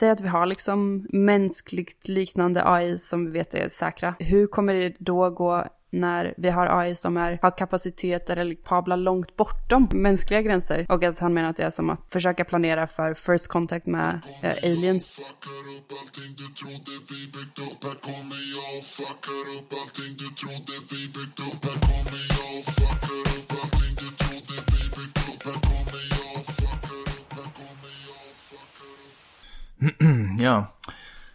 Säg att vi har liksom mänskligt liknande AI som vi vet är säkra. Hur kommer det då gå när vi har AI som är, har kapaciteter eller kapabla långt bortom mänskliga gränser. Och att han menar att det är som att försöka planera för first contact med äh, aliens. Ja.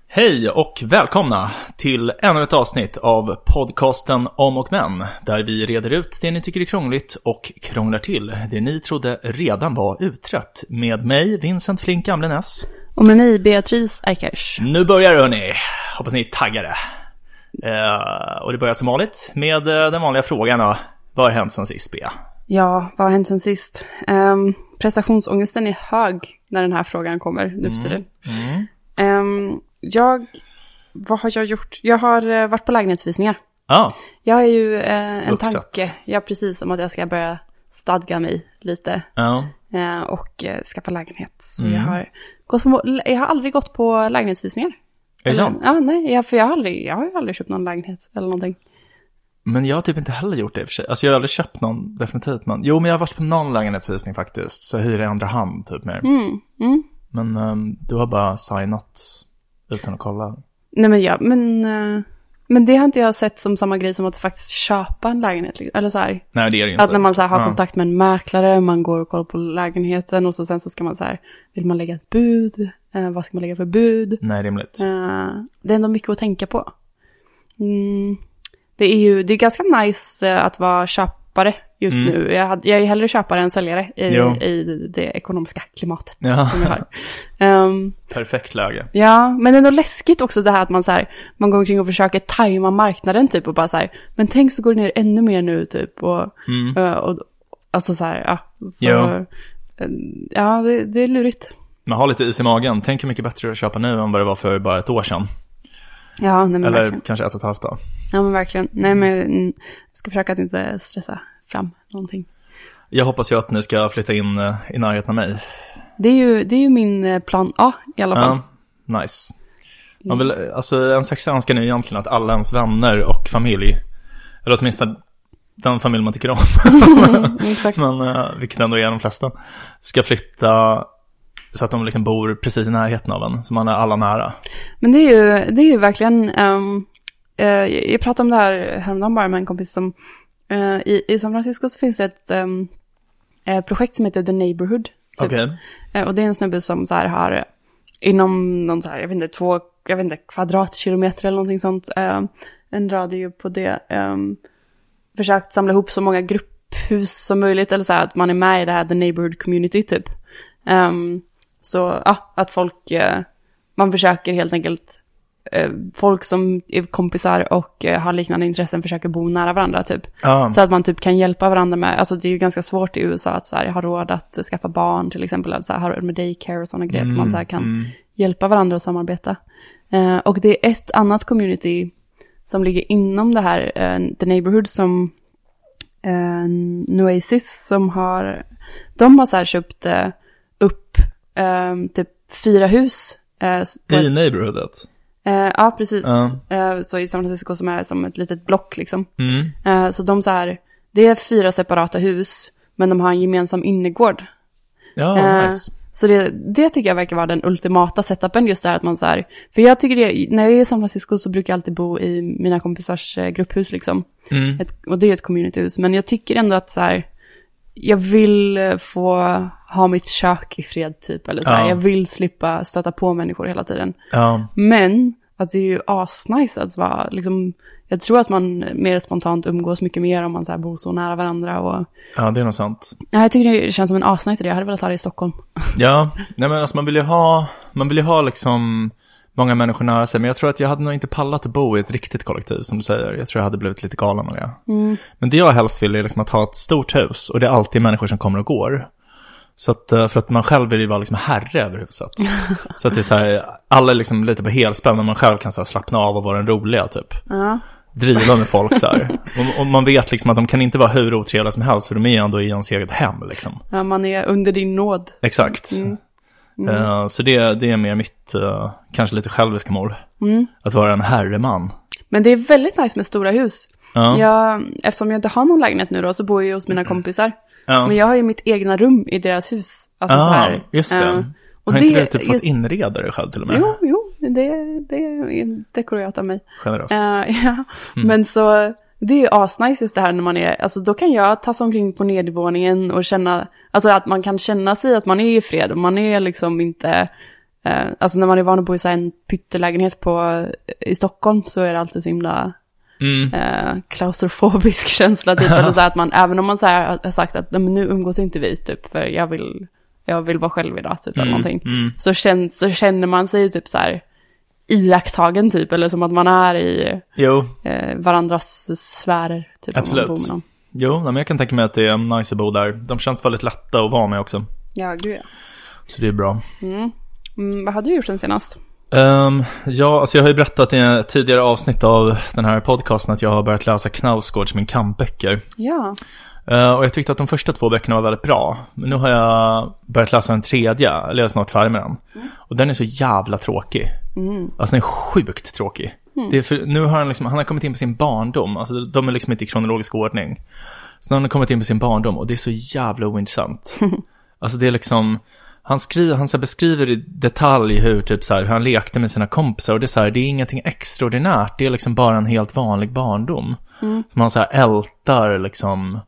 Hej och välkomna till ännu ett avsnitt av podcasten Om och Men. Där vi reder ut det ni tycker är krångligt och krånglar till det ni trodde redan var utrett. Med mig, Vincent Flink Gamlenäs. Och med mig, Beatrice Eikers. Nu börjar det hörni. Hoppas ni är taggade. Eh, och det börjar som vanligt med eh, den vanliga frågan då. Vad har hänt sen sist, Bea? Ja, vad har hänt sen sist? Um, prestationsångesten är hög när den här frågan kommer nu för tiden. Mm. Ehm, jag, vad har jag gjort? Jag har eh, varit på lägenhetsvisningar. Ja, Jag har ju eh, en Vuxet. tanke, ja precis, om att jag ska börja stadga mig lite ja. eh, och eh, skaffa lägenhet. Så Mm. jag, har gått på, jag har aldrig gått på lägenhetsvisningar. Är det sant? Ja, nej, jag, för jag har, aldrig, jag har ju aldrig köpt någon lägenhet eller någonting. Men jag har typ inte heller gjort det i och för sig. Alltså jag har aldrig köpt någon, definitivt. Men, jo, men jag har varit på någon lägenhetsvisning faktiskt. Så jag hyr i andra hand typ mer. Mm, mm. Men ehm, du har bara signat utan att kolla. Nej men ja, men, eh, men det har inte jag sett som samma grej som att faktiskt köpa en lägenhet. liksom. Eller så här, Nej, det är det inte. Att när man så här har Ja. kontakt med en mäklare, man går och kollar på lägenheten och så sen så ska man så här, vill man lägga ett bud? Eh, vad ska man lägga för bud? Nej, rimligt. Eh, det är ändå mycket att tänka på. Mm, det är ju, det är ganska nice eh, att vara köpare just Mm. nu. Jag, hade, jag är hellre köpare än säljare i, i det ekonomiska klimatet Ja, som vi har. Ehm, perfekt läge. Ja, men det är ändå läskigt också det här att man så här, man går omkring och försöker tajma marknaden typ och bara så här, men tänk så går det ner ännu mer nu typ och, Mm. eh, och alltså så här, ja. Så, Ja. ja, det, det är lurigt. Men ha lite is i magen. Tänk hur mycket bättre att köpa nu än vad det var för bara ett år sedan. Ja, nej men Eller verkligen. kanske ett och ett halvt år. Ja, men verkligen. Nej, men jag ska försöka att inte stressa fram någonting. Jag hoppas ju att ni ska flytta in eh, i närheten av mig. Det är ju, det är ju min eh, plan A i alla fall. Ja, nice. Man vill, alltså en sexa önskan är ju egentligen att alla ens vänner och familj, eller åtminstone den familj man tycker om, men eh, vilket ändå är de flesta, ska flytta så att de liksom bor precis i närheten av en, så man är alla nära. Men det är ju, det är ju verkligen, ehm, eh, jag pratade om det här häromdagen bara med en kompis som, eh, i, i San Francisco så finns det ett eh, projekt som heter The Neighborhood. typ. Okej. Eh, och det är en snubbe som så här har, inom någon så här, jag vet inte, två, jag vet inte, kvadratkilometer eller någonting sånt, en radio på det, ehm, försökt samla ihop så många grupphus som möjligt, eller så här att man är med i det här The Neighborhood Community typ. Ehm, så, ja, att folk, eh, man försöker helt enkelt, eh, folk som är kompisar och eh, har liknande intressen försöker bo nära varandra typ. Ja, Så att man typ kan hjälpa varandra med, alltså det är ju ganska svårt i USA att så här, ha råd att skaffa barn till exempel, att så här, ha råd med daycare och sådana grejer, att man så här kan mm. hjälpa varandra att samarbeta. Eh, och det är ett annat community som ligger inom det här, eh, The Neighborhood, som eh, Noasis, som har, de har så här köpt eh, typ fyra hus. På i ett- neighborhoodet. eh, ja, precis. Eh, så i San Francisco som är som ett litet block liksom. Mm. Så de så här, det är fyra separata hus, men de har en gemensam innergård. Ja, nice. Så det, det tycker jag verkar vara den ultimata setupen, just det här att man så här, för jag tycker det, när jag är i San Francisco så brukar jag alltid bo i mina kompisars grupphus liksom. Mm. Ett, och det är ett communityhus, men jag tycker ändå att så här, jag vill få ha mitt kök i fred typ, eller så här, Ja. jag vill slippa stöta på människor hela tiden. Ja, Men att det är ju asnice att vara, liksom, jag tror att man mer spontant umgås mycket mer om man så här bor så nära varandra. Och, ja, det är nog sant. ja, jag tycker det känns som en asnice idé, jag hade velat ha det i Stockholm. Ja, nej men alltså man vill ju ha, man vill ju ha liksom många människor nära sig. Men jag tror att jag hade nog inte pallat att bo i ett riktigt kollektiv som du säger. Jag tror jag hade blivit lite galen av det. Men det jag helst vill är liksom att ha ett stort hus och det är alltid människor som kommer och går. Så att, eh, för att man själv vill ju vara liksom herre över huset. så att det är så här, alla är liksom lite på helspänn men man själv kan så här slappna av och vara den roliga typ. Ja. Driva med folk så här. Och, och man vet liksom att de kan inte vara hur otrevliga som helst för de är ändå i ens eget hem liksom. Ja, man är under din nåd. Exakt. Mm. Eh, så det, det är mer mitt, eh, kanske lite själviska mål. Mm. Att vara en herreman. Men det är väldigt nice med stora hus. Ja. Jag, eftersom jag inte har någon lägenhet nu då så bor jag ju hos mina kompisar. Ja. Men jag har ju mitt egna rum i deras hus. Alltså så ah, här. just det. Eh, och har inte det- du typ fått just- inreda dig själv till och med? Jo, jo, det, det är dekorerat av mig. Generöst. Eh, ja. Mm. Men så, det är ju asnice just det här när man är, alltså då kan jag tassa omkring på nedervåningen och känna, alltså att man kan känna sig att man är i fred och man är liksom inte, eh, alltså när man är van att bo i så en pyttelägenhet på, i Stockholm så är det alltid så himla Mm. eh, klaustrofobisk känsla typ, eller så att man, även om man så har sagt att "Nej, men nu umgås inte vi typ, för jag vill, jag vill vara själv idag typ, eller någonting mm. så, känn, så känner man sig typ så här iakttagen typ, eller som att man är i eh, varandras sfärer. Typ, Absolut. Om man bor jo men jag kan tänka mig att det är nice att bo där. De känns väldigt lätta att vara med också. Ja, gud ja. Så det är bra. Mm. Mm, vad har du gjort sen senast? Ehm, ja, alltså jag har ju berättat i ett tidigare avsnitt av den här podcasten att jag har börjat läsa Knausgårds Min kampböcker. Ja. Eh, och jag tyckte att de första två böckerna var väldigt bra. Men nu har jag börjat läsa den tredje, eller jag är snart färdig med den. Och den är så jävla tråkig. Mm. Alltså den är sjukt tråkig. Det är för, nu har han liksom, han har kommit in på sin barndom, alltså de är liksom inte i kronologisk ordning. Så nu har han kommit in på sin barndom och det är så jävla ointressant. alltså det är liksom, han, skriver, han så beskriver i detalj hur, typ så här, hur han lekte med sina kompisar och det är så här, det är ingenting extraordinärt, det är liksom bara en helt vanlig barndom. Som han så här ältar liksom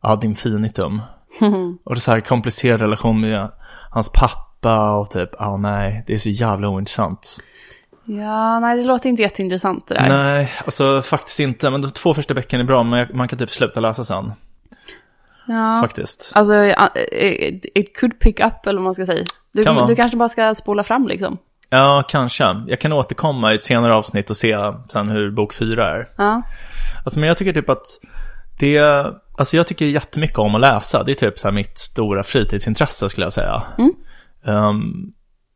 ad infinitum. Och det är så här komplicerad relation med hans pappa och typ, ja nej, det är så jävla ointressant. Ja, nej det låter inte jätteintressant det där. Nej, alltså faktiskt inte. Men de två första böckerna är bra, men man kan typ sluta läsa sen. Ja. Faktiskt. Alltså, ja, it, it could pick up eller vad man ska säga. Du, Kan du kanske bara ska spola fram liksom. Ja, kanske. Jag kan återkomma i ett senare avsnitt och se sen hur bok fyra är. Ja. Alltså, men jag tycker typ att det... Alltså jag tycker jättemycket om att läsa. Det är typ så mitt stora fritidsintresse skulle jag säga. Mm. Ehm,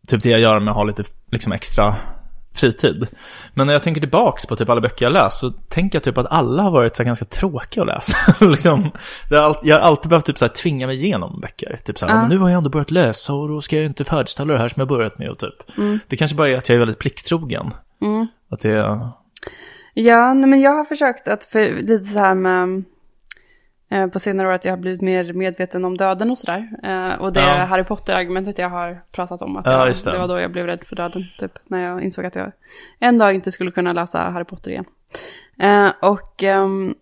typ det jag gör med att ha lite liksom extra fritid. Men när jag tänker tillbaks på typ alla böcker jag läst så tänker jag typ att alla har varit så ganska tråkiga att läsa. liksom, all, jag har alltid behövt typ så här tvinga mig igenom böcker. Typ så här. "Men nu har jag ändå börjat läsa och då ska jag inte färdigställa det här som jag börjat med och typ. Det kanske bara är att jag är väldigt plikttrogen. Mm. Att det är... Ja, nej, men jag har försökt att, för lite så här med, på senare år att jag har blivit mer medveten om döden och sådär. Eh, och det Ja. Harry Potter-argumentet jag har pratat om. Att Ja, jag, just det. det var då jag blev rädd för döden, typ. När jag insåg att jag en dag inte skulle kunna läsa Harry Potter igen. Eh, och ehm,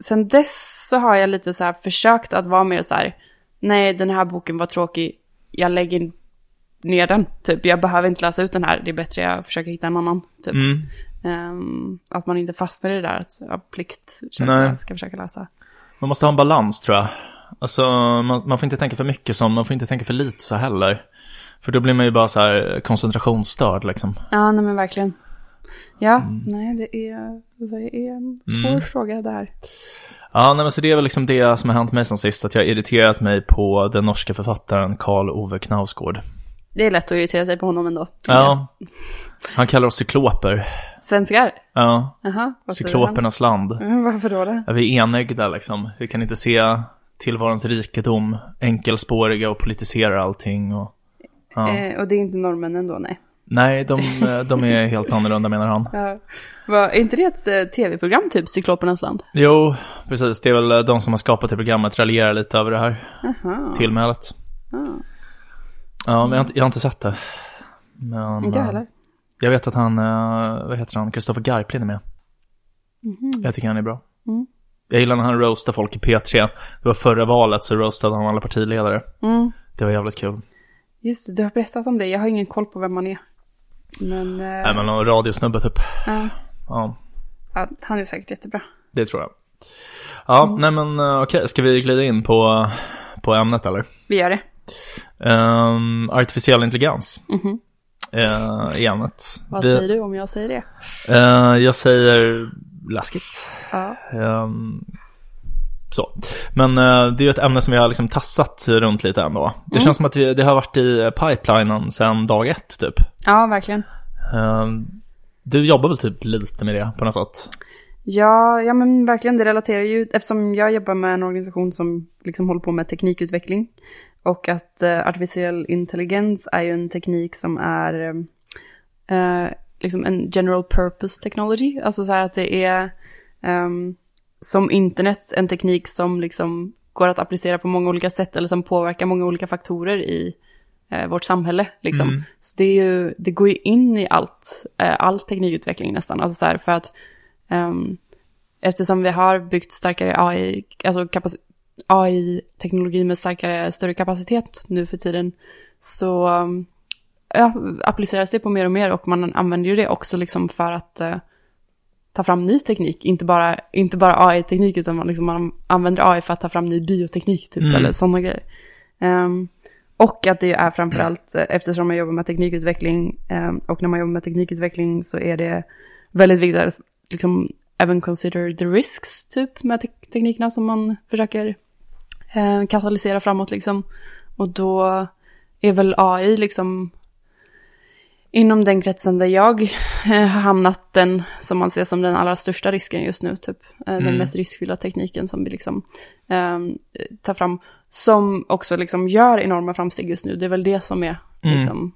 sen dess så har jag lite så försökt att vara mer så här, nej den här boken var tråkig, jag lägger ner den. Typ, jag behöver inte läsa ut den här, det är bättre jag försöker hitta en annan. Typ. Mm. Ehm, att man inte fastnar i det där att av plikt Nej. jag ska försöka läsa. Man måste ha en balans tror jag. Alltså man, man får inte tänka för mycket som, man får inte tänka för lite så heller. För då blir man ju bara så här koncentrationsstörd liksom. Ja, nej men verkligen. Ja, Mm. nej det är, det är en svår fråga det här. Ja, nej, men så det är väl liksom det som har hänt mig sen sist, att jag har irriterat mig på den norska författaren Karl Ove Knausgård. Det är lätt att irritera sig på honom ändå. Ja, han kallar oss cykloper. Svenskar? Ja, säger cyklopernas land. Mm, Varför då? det? Ja, vi är enögda liksom. Vi kan inte se tillvarons rikedom, enkelspåriga och politiserar allting. Och, ja. Eh, och det är inte norrmännen då, nej. Nej, de, de är helt annorlunda menar han. Ja. Är inte det ett eh, tv-program, typ Cyklopernas land? Jo, precis. Det är väl de som har skapat det programmet raljerar lite över det här Jaha. tillmälet. Ja. Ja, men jag har inte, jag har inte sett det. Men, Inte jag eh, heller. Jag vet att han, eh, vad heter han, Kristoffer Garplind är med. Jag tycker han är bra. Mm. Jag gillar när han roastar folk i P3. Det var förra valet så roastade han alla partiledare. Mm. Det var jävligt kul. Just det, du har berättat om det. Jag har ingen koll på vem man är. Men, eh, Nej men någon radiosnubbe typ. ja, Ja, ja, han är säkert jättebra. det tror jag. Ja, Mm. nej men okej, ska vi glida in på, på ämnet eller? Vi gör det. Um, artificiell intelligens Mhm. eh, är ämnet. Vad Vi- säger du om jag säger det? Eh, jag säger läskigt. Ja. Ehm, så. Men eh, det är ju ett ämne som vi har liksom tassat runt lite ändå. Det Mm. känns som att vi, det har varit i pipelinen sedan dag ett typ. ja, verkligen. Ehm, du jobbar väl typ lite med det på något sätt? Ja, ja men verkligen det relaterar ju, eftersom jag jobbar med en organisation som liksom håller på med teknikutveckling. Och att eh, artificiell intelligens är ju en teknik som är eh, liksom en general purpose technology. Alltså så här att det är ehm, som internet en teknik som liksom går att applicera på många olika sätt eller som påverkar många olika faktorer i eh, vårt samhälle. Liksom. Mm. Så det, är ju, det går ju in i allt, eh, all teknikutveckling nästan. Alltså så här för att ehm, eftersom vi har byggt starkare AI, alltså AI-teknologi med starkare, större kapacitet nu för tiden, så um, ja, appliceras det på mer och mer och man använder ju det också liksom för att eh, ta fram ny teknik, inte bara, inte bara AI-teknik utan man, liksom, man använder AI för att ta fram ny bioteknik typ, Mm. eller sådana grejer. Ehm, och att det är framförallt, eh, eftersom man jobbar med teknikutveckling, ehm, och när man jobbar med teknikutveckling så är det väldigt viktigt att liksom, även consider the risks typ med te- teknikerna som man försöker eh, katalysera framåt liksom. Och då är väl AI liksom inom den kretsen där jag eh, har hamnat den som man ser som den allra största risken just nu, typ. Eh, Den Mm. mest riskfyllda tekniken som vi liksom eh, tar fram. Som också liksom gör enorma framsteg just nu. Det är väl det som är Mm. liksom,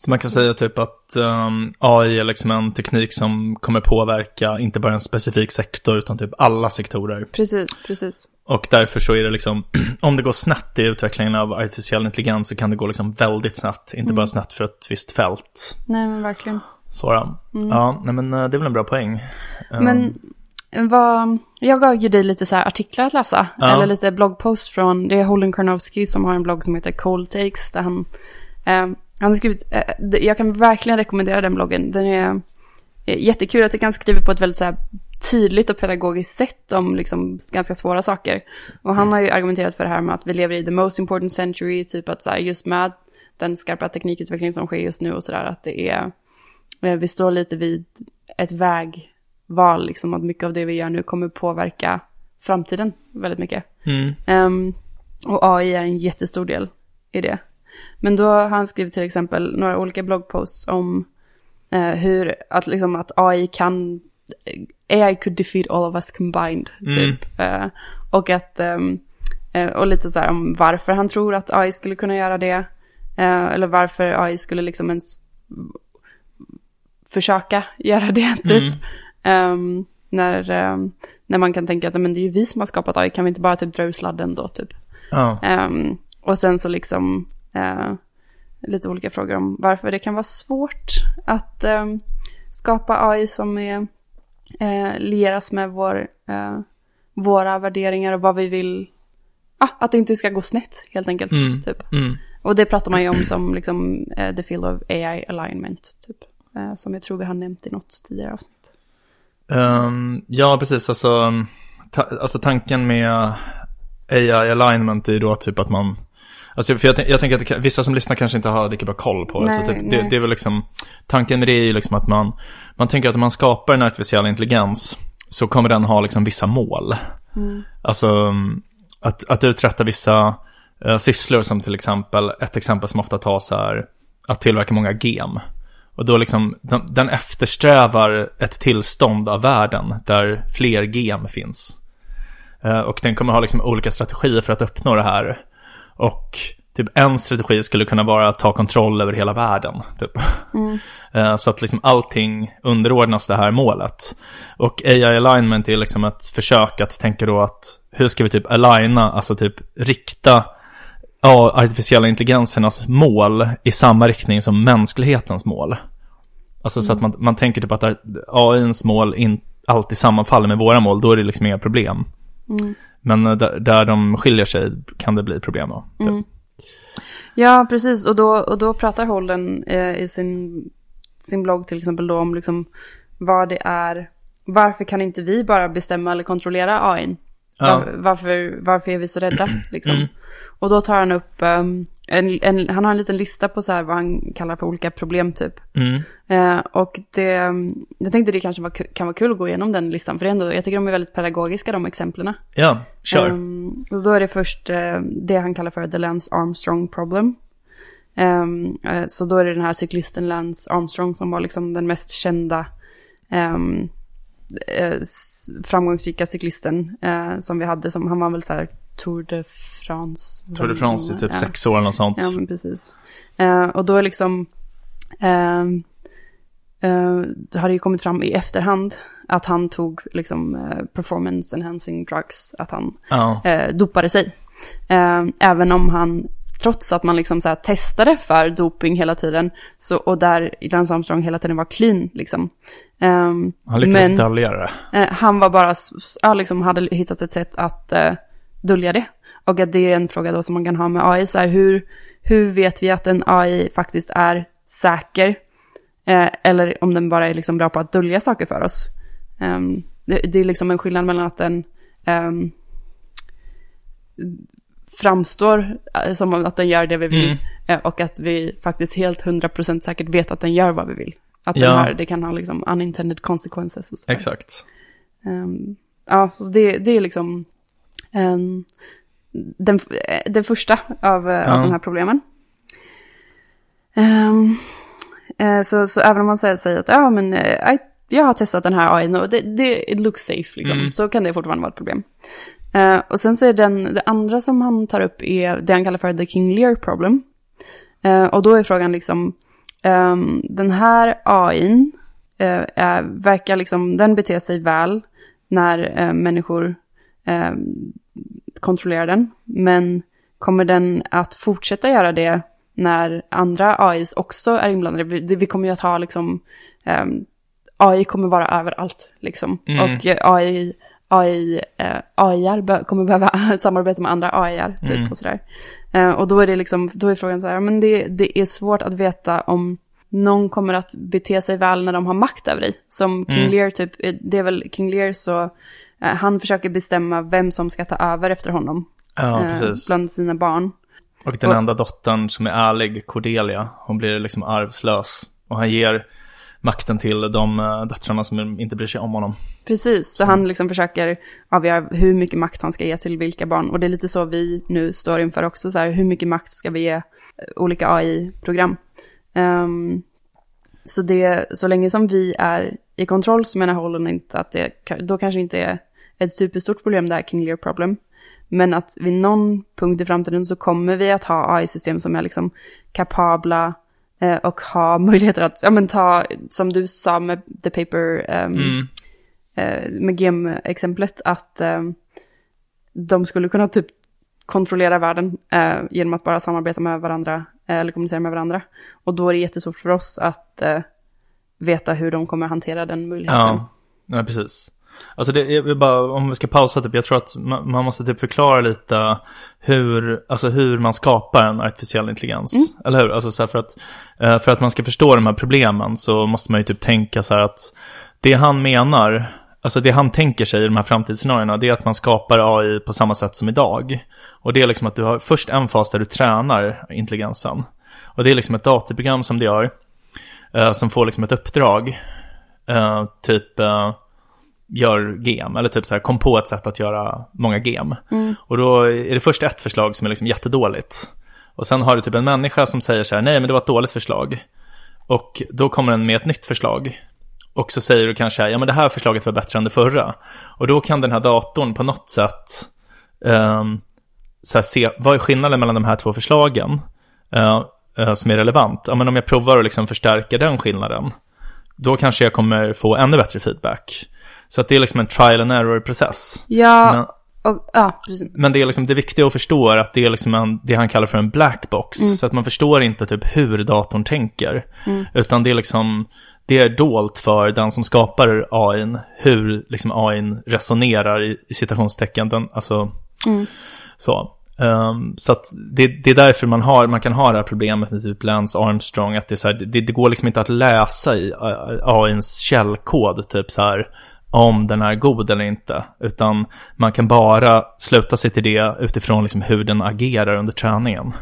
Så man kan säga typ att um, AI är liksom en teknik som kommer påverka inte bara en specifik sektor utan typ alla sektorer. precis, precis. Och därför så är det liksom, om det går snett i utvecklingen av artificiell intelligens så kan det gå liksom väldigt snett. Inte bara snett för ett visst fält. Nej men verkligen. Så då. Ja, nej men eh, det är väl en bra poäng. Men vad, jag gav ju dig lite så artiklar att läsa. Ja. Eller lite bloggpost från, det är Holden Karnowski som har en blogg som heter Cold Takes. Där han, eh, han har skrivit, eh, jag kan verkligen rekommendera den bloggen. Den är eh, jättekul. Jag tycker han skriver på ett väldigt så här tydligt och pedagogiskt sätt om liksom ganska svåra saker. Och han har ju argumenterat för det här med att vi lever i the most important century, typ att så här, just med den skarpa teknikutveckling som sker just nu och sådär, att det är, eh, vi står lite vid ett vägval, liksom att mycket av det vi gör nu kommer påverka framtiden väldigt mycket. mm, Ehm, och AI är en jättestor del i det. Men då har han skrivit till exempel några olika bloggposts om eh, hur att, liksom, att AI kan, AI could defeat all of us combined, Mm. typ. Eh, och att, ehm, eh, och lite så här om varför han tror att AI skulle kunna göra det. Eh, eller varför AI skulle liksom ens försöka göra det, typ. Mm. Ehm, när, ehm, när man kan tänka att men det är ju vi som har skapat AI, kan vi inte bara typ dra ur sladden då, typ. ja. Ehm, och sen så liksom eh, lite olika frågor om varför det kan vara svårt att ehm, skapa AI som är, eh, lieras med vår, eh, våra värderingar och vad vi vill, ah, att det inte ska gå snett helt enkelt. Mm. Typ. Mm. Och det pratar man ju om som liksom, eh, the field of AI alignment, typ. Eh, som jag tror vi har nämnt i något tidigare avsnitt. Ehm, ja, precis. Alltså, ta, alltså tanken med AI alignment är ju då typ att man Alltså, för jag, jag tänker att det, vissa som lyssnar kanske inte har lika bra koll på det. Nej, så typ, det, det är väl liksom, tanken med det är ju liksom att man, man tänker att om man skapar en artificiell intelligens så kommer den ha liksom vissa mål. Alltså mm, att, att uträtta vissa uh, sysslor som till exempel, ett exempel som ofta tas är att tillverka många gem. Och då liksom, den, den eftersträvar ett tillstånd av världen där fler gem finns. Eh, och den kommer ha liksom olika strategier för att uppnå det här. Och typ en strategi skulle kunna vara att ta kontroll över hela världen. Typ. Eh, så att liksom allting underordnas det här målet. Och AI alignment är liksom ett försök att tänka då att hur ska vi typ aligna, alltså typ rikta ja, artificiella intelligensernas mål i samma riktning som mänsklighetens mål. Alltså så att man, man tänker typ att AIns mål inte alltid sammanfaller med våra mål, då är det liksom inga problem. Men eh, där, där de skiljer sig kan det bli problem då. Typ. Mm. Ja, precis. Och då, och då pratar Holden eh, i sin, sin blogg till exempel då om liksom vad det är. Varför kan inte vi bara bestämma eller kontrollera AI? Ja. Var, varför, varför är vi så rädda? Liksom? Och då tar han upp, ehm, en, en, han har en liten lista på så här vad han kallar för olika problem typ. Mm. Eh, och det, jag tänkte det kanske var, kan vara kul att gå igenom den listan. För det ändå, jag tycker de är väldigt pedagogiska de exemplen. Ja, kör. Ehm, och då är det först eh, det han kallar för the Lance Armstrong problem. Ehm, eh, så då är det den här cyklisten Lance Armstrong som var liksom den mest kända ehm, eh, framgångsrika cyklisten eh, som vi hade. Som, han var väl så här Tour de France. Tour de France i typ ja. sex år eller något sånt. Ja, men precis. Eh, och då är liksom, ehm, eh, det har det ju kommit fram i efterhand att han tog liksom eh, performance enhancing drugs, att han Ja. eh, dopade sig. Eh, även om han, trots att man liksom så testade för doping hela tiden, så, och där Lance Armstrong hela tiden var clean liksom. Ehm, Han lyckades men- dölja det. Eh, han var bara, ja, liksom hade hittat ett sätt att eh, dölja det. Och att det är en fråga då som man kan ha med AI. Så här, hur, hur vet vi att en AI faktiskt är säker? Eh, eller om den bara är liksom bra på att dölja saker för oss. Ehm, det, det är liksom en skillnad mellan att den ehm, framstår eh, som att den gör det vi vill. Mm. eh, och att vi faktiskt helt 100% säkert vet att den gör vad vi vill. Att Ja. den har, det kan ha liksom unintended consequences. Och så. Exakt. Ehm, ja, så det, det är liksom ehm, den, eh, den första av, eh, av Ja. de här problemen. Ehm, eh, så, så även om man säger, säger att ja, men, I- jag har testat den här AI och det, det it looks safe, liksom, Mm. så kan det fortfarande vara ett problem. Eh, och sen så är den, det andra som han tar upp är det han kallar för the King Lear problem. Eh, och då är frågan liksom, ehm, den här AIn eh, är, verkar liksom, den beter sig väl när människor eh, kontrollerar den. Men kommer den att fortsätta göra det när andra AIs också är inblandade? Vi, vi kommer ju att ha liksom, ehm, AI kommer vara överallt liksom. Mm. Och AI, AI, eh, be- kommer behöva samarbeta med andra AIR typ Mm. och sådär. Eh, och då är det liksom, då är frågan så här, men det, det är svårt att veta om någon kommer att bete sig väl när de har makt över dig. Som King Mm. Lear typ, eh, det är väl King Lear så, eh, han försöker bestämma vem som ska ta över efter honom. Ja, eh, precis. bland sina barn. Och den och- enda dottern som är ärlig, Cordelia, hon blir liksom arvslös. Och han ger makten till de eh, döttrarna som inte bryr sig om honom. Precis, så han liksom försöker avgöra hur mycket makt han ska ge till vilka barn. Och det är lite så vi nu står inför också, så här, hur mycket makt ska vi ge eh, olika AI-program? Ehm, så, det, så länge som vi är i kontroll så menar Holden inte att det, då kanske inte är ett superstort problem det här King Lear problem. Men att vid någon punkt i framtiden så kommer vi att ha AI-system som är liksom kapabla och ha möjligheter att, ja men ta, som du sa med the paper, ehm, Mm. eh, med GM-exemplet att eh, de skulle kunna typ kontrollera världen eh, genom att bara samarbeta med varandra eh, eller kommunicera med varandra. Och då är det jättesvårt för oss att eh, veta hur de kommer hantera den möjligheten. Ja, ja precis. Alltså det, vill bara, om vi ska pausa typ, jag tror att man, måste typ förklara lite hur, alltså hur man skapar en artificiell intelligens. Eller hur? Alltså så för att, eh, för att man ska förstå de här problemen så måste man ju typ tänka så här att det han menar, alltså det han tänker sig i de här framtidsscenarierna, det är att man skapar AI på samma sätt som idag. Och det är liksom att du har först en fas där du tränar intelligensen. Och det är liksom ett datorprogram som du gör, eh, som får liksom ett uppdrag. Eh, typ, gör gem, eller typ så här, kom på ett sätt att göra många gem. Och då är det först ett förslag som är liksom jättedåligt. Och sen har du typ en människa som säger så här, nej men det var ett dåligt förslag. Och då kommer den med ett nytt förslag. Och så säger du kanske, ja men det här förslaget var bättre än det förra. Och då kan den här datorn på något sätt ehm, så här, se, vad är skillnaden mellan de här två förslagen eh, eh, som är relevant? Ja men om jag provar att liksom förstärka den skillnaden, då kanske jag kommer få ännu bättre feedback. Så att det är liksom en trial and error-process. Ja, Men, och, ja, precis. men det är liksom det viktiga att förstå är att det är liksom en, det han kallar för en black box. Så att man förstår inte typ hur datorn tänker. Utan det är liksom, det är dolt för den som skapar AIn, hur liksom AIn resonerar i, i citationstecken. Den, alltså, så. Ehm, så att det, det är därför man, har, man kan ha det här problemet med typ Lance Armstrong, att det, är så här, det, det går liksom inte att läsa i AIns källkod, typ så här, om den är god eller inte. Utan man kan bara sluta sig till det utifrån liksom hur den agerar under träningen.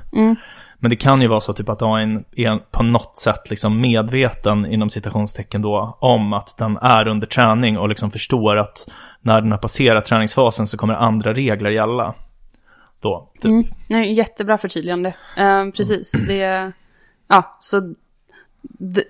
Men det kan ju vara så typ att AIn är på något sätt liksom medveten inom citationstecken då om att den är under träning och liksom förstår att när den har passerat träningsfasen så kommer andra regler gälla. Då, typ. Mm. Nej, jättebra förtydligande. Eh, precis, det, ja, så det,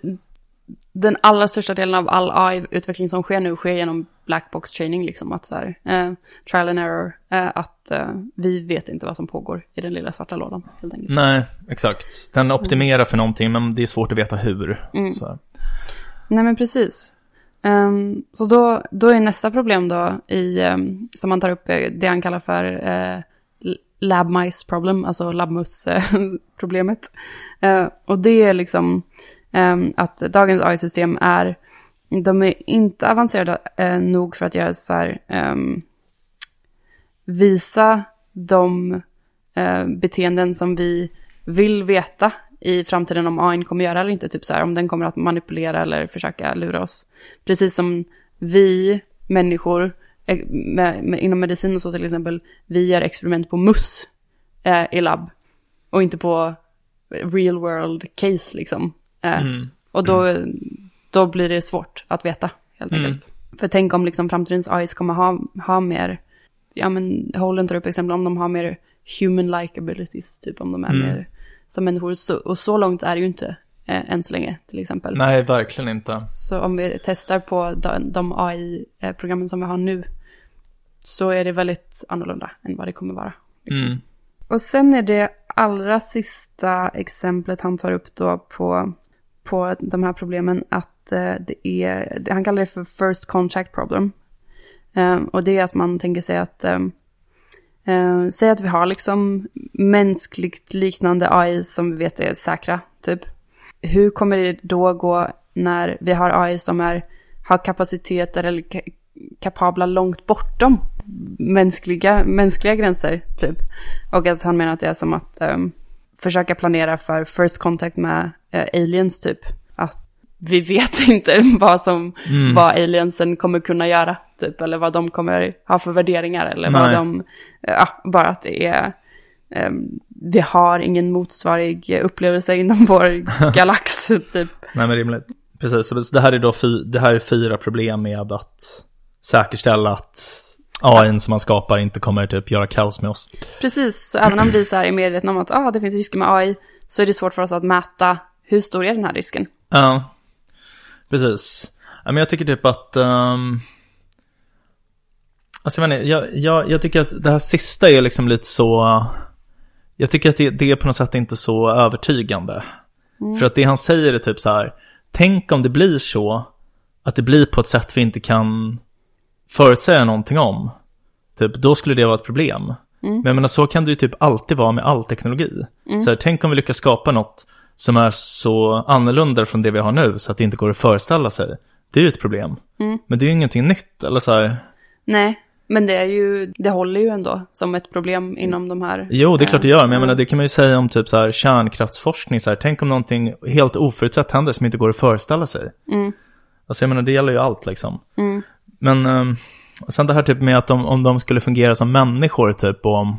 den allra största delen av all AI-utveckling som sker nu sker genom blackbox training, liksom att så här, eh, trial and error, eh, att eh, vi vet inte vad som pågår i den lilla svarta lådan, helt enkelt. Nej, exakt. Den optimerar för någonting, men det är svårt att veta hur. Mm. Nej men precis. Ehm, så då, då är nästa problem då i, ehm, som man tar upp, eh, det han kallar för uh, lab mice problem, alltså labbmus-problemet. Eh, och det är liksom Ehm, att dagens AI-system är, de är inte avancerade eh, nog för att göra så här, ehm, visa de eh, beteenden som vi vill veta i framtiden om AI kommer göra eller inte. Typ så här om den kommer att manipulera eller försöka lura oss. Precis som vi människor eh, med, med, inom medicin och så till exempel, vi gör experiment på MUSS eh, i labb. Och inte på real world case liksom. Eh, Mm. Och då, då blir det svårt att veta helt Mm. enkelt. För tänk om liksom framtidens AIs kommer ha, ha mer, ja men Holden tar upp exempel om de har mer human-like abilities, typ om de är Mm. mer som människor. Så, och så långt är det ju inte eh, än så länge till exempel. Nej, verkligen inte. Så om vi testar på de, de AI-programmen som vi har nu så är det väldigt annorlunda än vad det kommer vara. Mm. Och sen är det allra sista exemplet han tar upp då på, på de här problemen att eh, det är, han kallar det för first contact problem. Ehm, och det är att man tänker sig att, ehm, ehm, säg att vi har liksom mänskligt liknande AI som vi vet är säkra, typ. Hur kommer det då gå när vi har AI som är, har kapaciteter eller kapabla långt bortom mänskliga, mänskliga gränser, typ. Och att han menar att det är som att försöka planera för first contact med eh, aliens, typ. Att vi vet inte vad som, Mm. vad aliensen kommer kunna göra, typ. Eller vad de kommer ha för värderingar, eller Nej. vad de, ja, bara att det är, ehm, vi har ingen motsvarig upplevelse inom vår galax, typ. Nej, men rimligt. Precis, så det här är då det här är fyra problem med att säkerställa att AI som man skapar inte kommer typ göra kaos med oss. Precis, så även om vi så här är medvetna om att ah, det finns risker med AI, så är det svårt för oss att mäta hur stor är den här risken. Ja, precis. Men jag tycker typ att... Um... Alltså jag, jag, jag, jag tycker att det här sista är liksom lite så... Jag tycker att det, det är på något sätt inte så övertygande. För att det han säger är typ så här. Tänk om det blir så att det blir på ett sätt vi inte kan förutsäga någonting om. Typ, då skulle det vara ett problem. Men jag menar, så kan det ju typ alltid vara med all teknologi. Så här, tänk om vi lyckas skapa något som är så annorlunda från det vi har nu så att det inte går att föreställa sig. Det är ju ett problem. Men det är ju ingenting nytt, eller så här. Nej, men det är ju, det håller ju ändå som ett problem inom de här. Jo, det är klart det gör, men jag eh, menar, det kan man ju säga om typ så här kärnkraftsforskning, så här, tänk om någonting helt oförutsett händer som inte går att föreställa sig. Mm. Alltså jag menar, det gäller ju allt liksom. Mm. Men, um, och sen det här typ med att de, om de skulle fungera som människor typ, och om,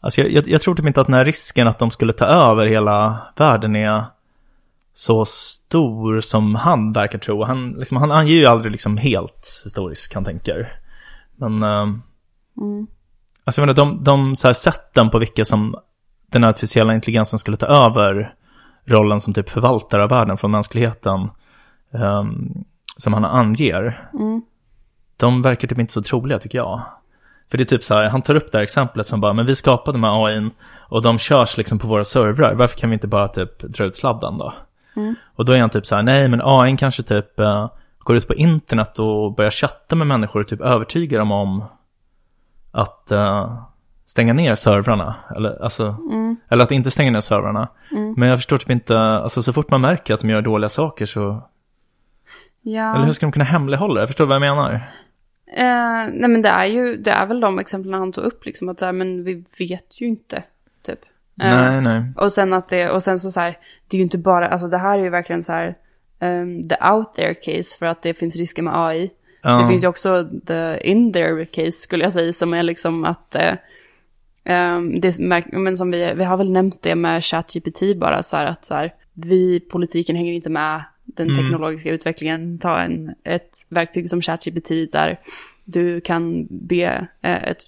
alltså jag, jag, jag tror typ inte att den här risken att de skulle ta över hela världen är så stor som han verkar tro. Han, liksom, han anger ju aldrig liksom helt historisk, han tänker. Men, um, Mm. Alltså jag menar, de, de så här sätten på vilka som den artificiella intelligensen skulle ta över rollen som typ förvaltare av världen från mänskligheten ehm, som han anger, Mm. De verkar typ inte så troliga tycker jag. För det är typ så här, han tar upp det här exemplet som bara, men vi skapade de här AIn och de körs liksom på våra servrar, varför kan vi inte bara typ dra ut sladden då? Mm. Och då är han typ så här, nej men AIn kanske typ eh, går ut på internet och börjar chatta med människor och typ övertygar dem om att eh, stänga ner servrarna. Eller, alltså, eller att inte stänga ner servrarna. Men jag förstår typ inte, alltså så fort man märker att de gör dåliga saker så, Ja. eller hur ska de kunna hemlighålla det? Jag förstår vad jag menar. Eh, nej men det är ju, det är väl de exemplen han tog upp liksom att så här, men vi vet ju inte, typ. Eh, nej, nej. Och sen att det, och sen så så här, det är ju inte bara, alltså det här är ju verkligen så här, ehm, the out there case för att det finns risker med AI. Ja. Det finns ju också the in there case skulle jag säga som är liksom att, eh, ehm, det, men som vi, vi har väl nämnt det med ChatGPT bara så här att så här, vi politiken hänger inte med den Mm. teknologiska utvecklingen. Ta en, ett verktyg som ChatGPT där du kan be eh, ett,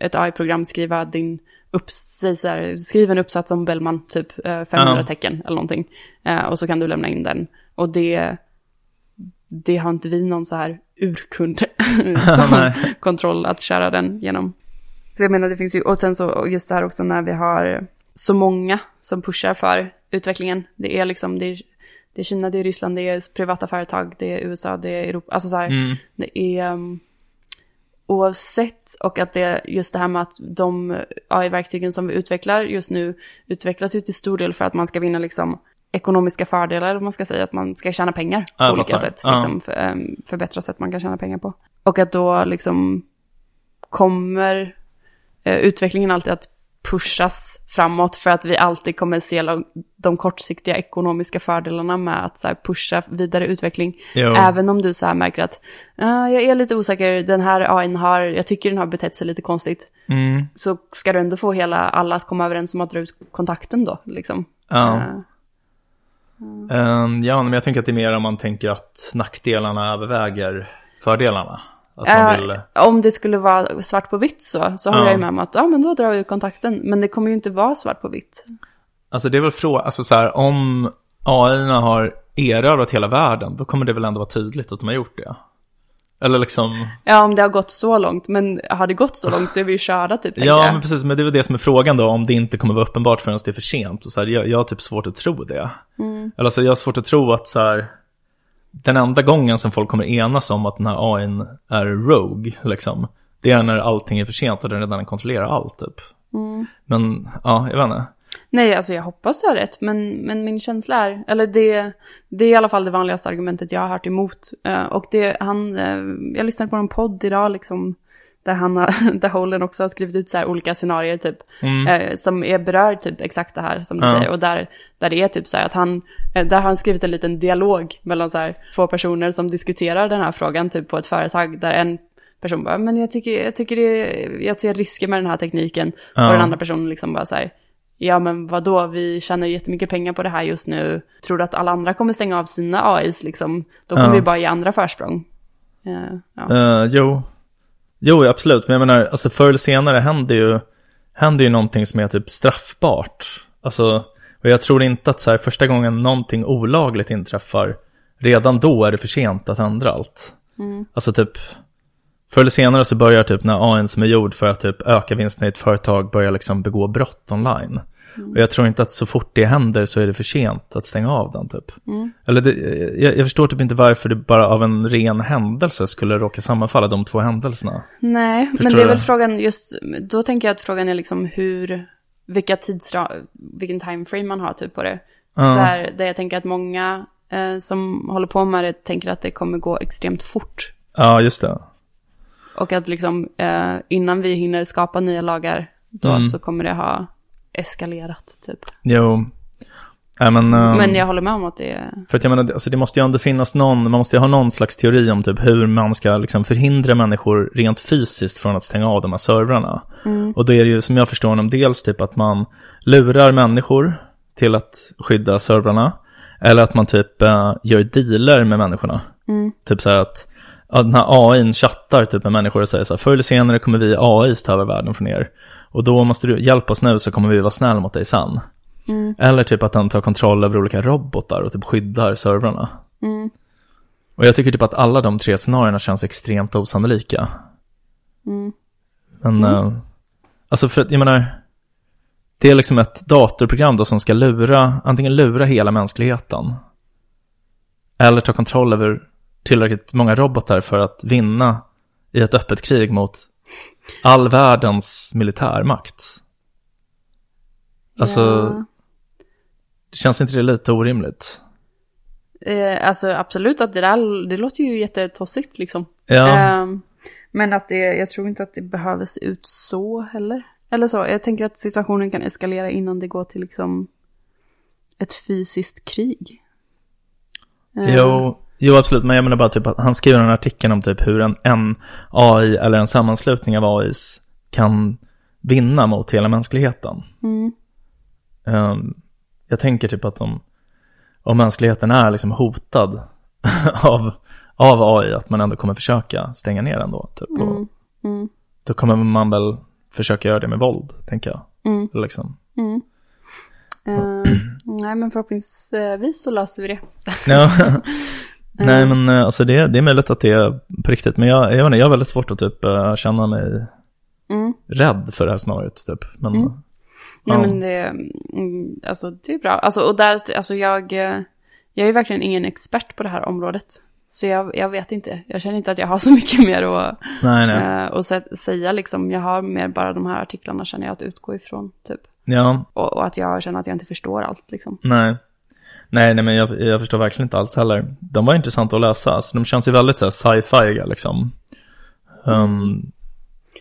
ett AI-program skriva din upps, här, skriv en uppsats om Bellman, typ eh, 500 Ja. tecken eller någonting. Eh, och så kan du lämna in den. Och det det har inte vi någon så här urkund kontroll att köra den genom. Så jag menar det finns ju, och sen så just det här också när vi har så många som pushar för utvecklingen. Det är liksom, det är, det är Kina, det är Ryssland, det är privata företag, det är USA, det är Europa, alltså så här, Mm. det är um, oavsett och att det just det här med att de AI-verktygen som vi utvecklar just nu utvecklas ju till stor del för att man ska vinna liksom ekonomiska fördelar, vad man ska säga, att man ska tjäna pengar på olika fattar. sätt, Ja. liksom, för, um, förbättra sätt man kan tjäna pengar på. Och att då liksom kommer eh, utvecklingen alltid att pushas framåt för att vi alltid kommer se de, kortsiktiga ekonomiska fördelarna med att så pusha vidare utveckling. Jo. Även om du så här märker att "Ah, jag är lite osäker, den här AI har, jag tycker den har betett sig lite konstigt. Mm. Så ska du ändå få hela, alla att komma överens om att dra ut kontakten då, liksom. Ja. Eh, Ehm, ja, men jag tänker att det är mer om man tänker att nackdelarna överväger fördelarna. Eh, vill... Om det skulle vara svart på vitt så, så håller Ja. jag med om att ja, men då drar vi ut kontakten. Men det kommer ju inte vara svart på vitt. Alltså det är väl frågan, alltså så här, om AI har erövrat hela världen, då kommer det väl ändå vara tydligt att de har gjort det. Eller liksom, Ja, om det har gått så långt. Men har det gått så långt så är vi ju körda typ, ja jag. men precis, men det är väl det som är frågan då, om det inte kommer vara uppenbart förrän det är för sent. Och så här, jag, jag har typ svårt att tro det. Mm. Eller alltså jag har svårt att tro att så här, den enda gången som folk kommer enas om att den här AIn är rogue, liksom, det är när allting är för sent och den redan kontrollerar allt typ. Mm. Men, ja, jag vet inte. Nej, alltså jag hoppas du har rätt, men, men min känsla är, eller det, det är i alla fall det vanligaste argumentet jag har hört emot. Eh, och det, han, eh, jag lyssnade på en podd idag liksom, där han har, där Holden också har skrivit ut så här olika scenarier typ, Mm. eh, som är berör typ exakt det här som du Ja. säger. Och där, där det är typ så här att han, eh, där har han skrivit en liten dialog mellan så här två personer som diskuterar den här frågan typ på ett företag där en person bara, men jag tycker, jag tycker det, jag ser risker med den här tekniken. Ja. Och den andra personen liksom bara så här, ja men vadå, vi tjänar jättemycket pengar på det här just nu. Tror du att alla andra kommer stänga av sina AIs liksom? Då kommer Ja. vi bara ge andra försprång. Eh, ja. Eh, jo. Jo, absolut. Men jag menar, alltså förr eller senare händer ju, händer ju någonting som är typ straffbart. Alltså, och jag tror inte att så här, första gången någonting olagligt inträffar, redan då är det för sent att ändra allt. Alltså typ, förr eller senare så börjar typ när AI som är gjord för att typ öka vinsten i ett företag börjar liksom begå brott online. Och jag tror inte att så fort det händer så är det för sent att stänga av den typ. Eller det, jag, jag förstår typ inte varför det bara av en ren händelse skulle råka sammanfalla de två händelserna. Nej, men Förstår det är du? väl frågan just, då tänker jag att frågan är liksom hur, vilka tidsra, vilken timeframe man har typ på det. Ja. Där, där jag tänker att många eh, som håller på med det tänker att det kommer gå extremt fort. Ja, just det. Och att liksom eh, innan vi hinner skapa nya lagar, då Mm. så kommer det ha eskalerat typ. Jo. Nej, men, ehm, Men jag håller med om att det är... För att jag menar, alltså det måste ju ändå finnas någon, man måste ju ha någon slags teori om typ hur man ska liksom förhindra människor rent fysiskt från att stänga av de här servrarna. Och då är det ju som jag förstår dem dels typ att man lurar människor till att skydda servrarna. Eller att man typ eh, gör dealer med människorna. Typ så här att ja, den här AIn chattar typ med människor och säger så här, förr eller senare kommer vi AI ta över världen från er. Och då måste du hjälpa oss nu så kommer vi vara snälla mot dig sen. Eller typ att den tar kontroll över olika robotar och typ skyddar servrarna. Och jag tycker typ att alla de tre scenarierna känns extremt osannolika. Men, eh, alltså för att jag menar, det är liksom ett datorprogram då som ska lura, antingen lura hela mänskligheten. Eller ta kontroll över tillräckligt många robotar för att vinna i ett öppet krig mot all världens militärmakt. Alltså, Ja. känns inte det lite orimligt? Eh, alltså absolut att det där, det låter ju jättetossigt liksom. Ja. Ehm, men att det, jag tror inte att det behöver se ut så heller. Eller så, jag tänker att situationen kan eskalera innan det går till liksom ett fysiskt krig. Eh, Jo, jo, absolut. Men jag menar bara typ att han skriver en artikel om typ hur en, en AI eller en sammanslutning av AIs kan vinna mot hela mänskligheten. Mm. Ehm, jag tänker typ att om, om mänskligheten är liksom hotad av, av AI, att man ändå kommer försöka stänga ner den då. Typ, och Mm. Mm. Då kommer man väl försöka göra det med våld, tänker jag. Mm. Liksom. Eh, nej men förhoppningsvis så löser vi det. Ja, Nej, men eh, alltså det, det är möjligt att det är på riktigt. Men jag, jag, inte, jag har väldigt svårt att typ eh, känna mig Mm. rädd för det här scenariot typ. Men, Mm. Nej ja. men det, mm, alltså det är bra. Alltså och där, alltså jag, eh, jag är verkligen ingen expert på det här området. Så jag, jag vet inte, jag känner inte att jag har så mycket mer att, nej, nej. eh, att sä- säga liksom. Jag har mer bara de här artiklarna känner jag att utgå ifrån typ. Ja, Och, och att jag känner att jag inte förstår allt liksom. nej. Nej, nej, men jag, jag förstår verkligen inte alls heller. De var intressanta att läsa. Alltså, de känns ju väldigt så här sci-fi liksom. Um,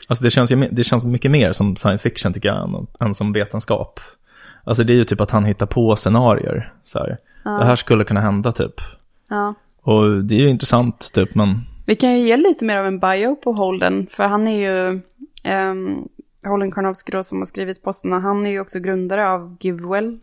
alltså det känns, ju, det känns mycket mer som science fiction tycker jag än, än som vetenskap. Alltså det är ju typ att han hittar på scenarier. Så här. Det här skulle kunna hända typ. Ja. Och det är ju intressant typ, men Vi kan ju ge lite mer av en bio på Holden, för han är ju, um, Holden Karnowski då som har skrivit posterna, han är ju också grundare av GiveWell,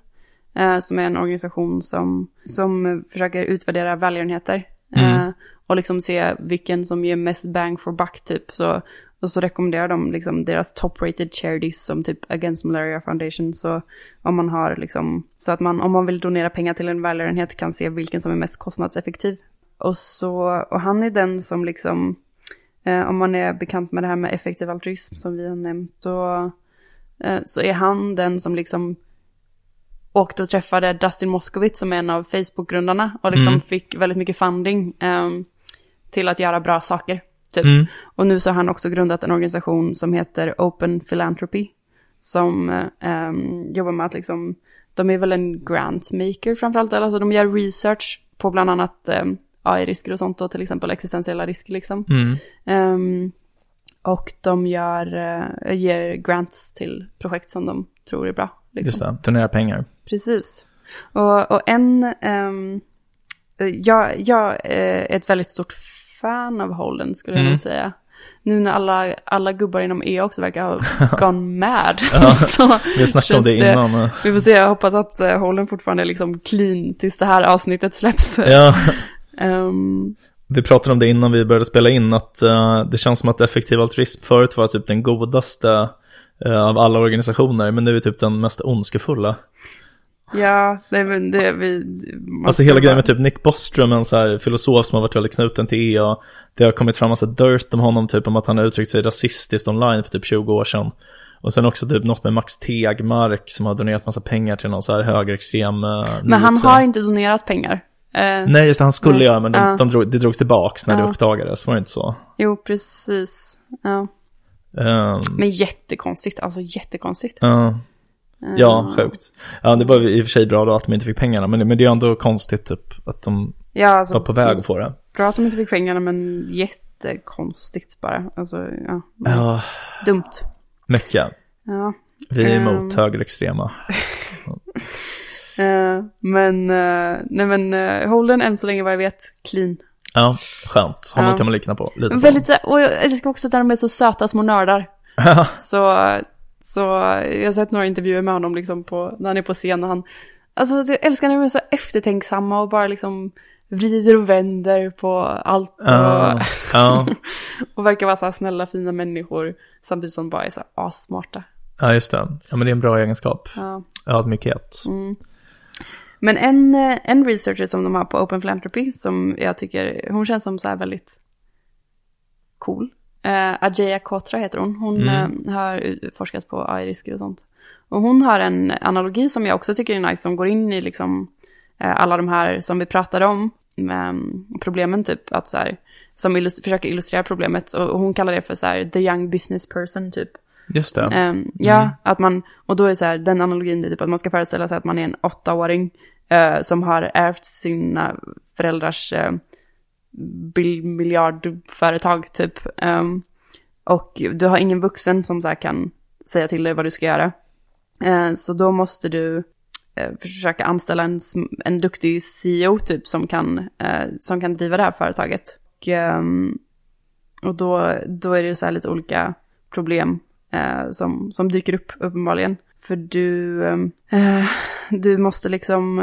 som är en organisation som, som försöker utvärdera välgörenheter. Mm. eh, och liksom se vilken som ger mest bang for buck typ. Så, och så rekommenderar de liksom deras top-rated charities som typ Against Malaria Foundation. Så om man har liksom, så att man om man vill donera pengar till en välgörenhet kan se vilken som är mest kostnadseffektiv. Och så, och han är den som liksom, eh, om man är bekant med det här med effektiv altruism som vi har nämnt, då, eh, så är han den som liksom åkte och träffade Dustin Moskovitz som är en av Facebook-grundarna och liksom Mm. fick väldigt mycket funding ehm, till att göra bra saker. Typ. Mm. Och nu så har han också grundat en organisation som heter Open Philanthropy. Som ehm, jobbar med att liksom, de är väl en grant maker framförallt, alltså de gör research på bland annat um, AI-risker och sånt och till exempel existentiella risker liksom. mm. Ehm, och de gör, eh, ger grants till projekt som de tror är bra. Liksom. just det, turnera pengar. Precis. Och, och en, ehm, eh, jag, jag är ett väldigt stort fan av Holden skulle jag Mm. nog säga. Nu när alla, alla gubbar inom E också verkar ha gone mad. Ja. så Vi snackade om det innan. eh. Vi får se, jag hoppas att uh, Holden fortfarande är liksom clean tills det här avsnittet släpps. Ja, Ehm, vi pratade om det innan vi började spela in, att eh, det känns som att effektiv altruism förut var typ den godaste eh, av alla organisationer, men nu är typ den mest ondskefulla. Ja, det, är väl- det, vi... Alltså hela grejen med typ Nick Bostrom, en så här filosof som har varit väldigt knuten till EA. Det har kommit fram massa dirt om honom, typ om att han har uttryckt sig rasistiskt online för typ 20 år sedan. Och sen också typ något med Max Tegmark som har donerat massa pengar till någon så här högerextrem uh, Men han har inte donerat pengar. Eh, Nej, just det, han skulle Nej. göra, men de, Ja. de drog, det drogs tillbaks när det Ja. uppdagades, var det inte så? Jo, precis. Ja. Ehm, Men jättekonstigt, alltså jättekonstigt. ja. Ja, Eh, sjukt. Ja, det var i och för sig bra då att de inte fick pengarna, men, men det är ändå konstigt typ att de Ja, alltså, var på väg att få det. Bra att de inte fick pengarna, men jättekonstigt bara. Alltså, ja. Ja, Dumt. mycket. Ja. Vi är emot högerextrema. Eh, men, uh, nej men, uh, Holden än så länge vad jag vet, clean. Ja, skönt. Honom Ja. kan man likna på. Lite på. Väldigt och jag älskar också att de är så söta små nördar. Så, så jag har sett några intervjuer med honom liksom på, när han är på scen och han, alltså jag älskar när de är så eftertänksamma och bara liksom vrider och vänder på allt och, ja, och verkar vara så här snälla fina människor samtidigt som bara är så här assmarta. ja, just det. Ja, men det är en bra egenskap. Ja. Ödmjukhet. Mm. Men en, eh, en researcher som de har på Open Philanthropy som jag tycker, hon känns som så här väldigt cool. Uh, Ajaya Kotra heter hon. Hon Mm. eh, har forskat på AI-risker och sånt. Och hon har en analogi som jag också tycker är nice, som går in i liksom eh, alla de här som vi pratade om, mm, problemen typ, att så här, som illus- försöker illustrera problemet. Och, och hon kallar det för så här, the young business person typ. Just det. Ehm, ja, att man, och då är så här, den analogin är typ att man ska föreställa sig att man är en åttaåring eh, som har ärvt sina föräldrars uh, miljardföretag typ. Um, och du har ingen vuxen som så här kan säga till dig vad du ska göra. Uh, så då måste du uh, försöka anställa en, en duktig CEO typ som kan, uh, som kan driva det här företaget. Och, um, och då, då är det så här lite olika problem eh, som, som dyker upp uppenbarligen. För du, du måste liksom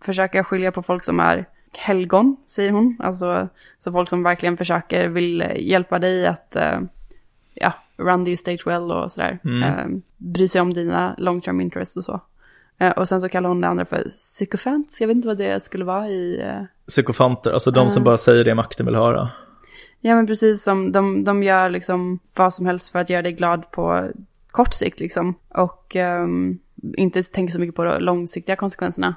försöka skilja på folk som är helgon, säger hon. Alltså så folk som verkligen försöker, vill hjälpa dig att eh, ja, run the estate well och sådär. Mm. Eh, bry sig om dina long term interests och så. Eh, och sen så kallar hon det andra för psykofants. Jag vet inte vad det skulle vara i... eh, Psykofanter, alltså de som bara säger det makten vill höra. Ja men precis som de, de gör liksom vad som helst för att göra dig glad på kort sikt liksom. Och ehm, inte tänker så mycket på de långsiktiga konsekvenserna.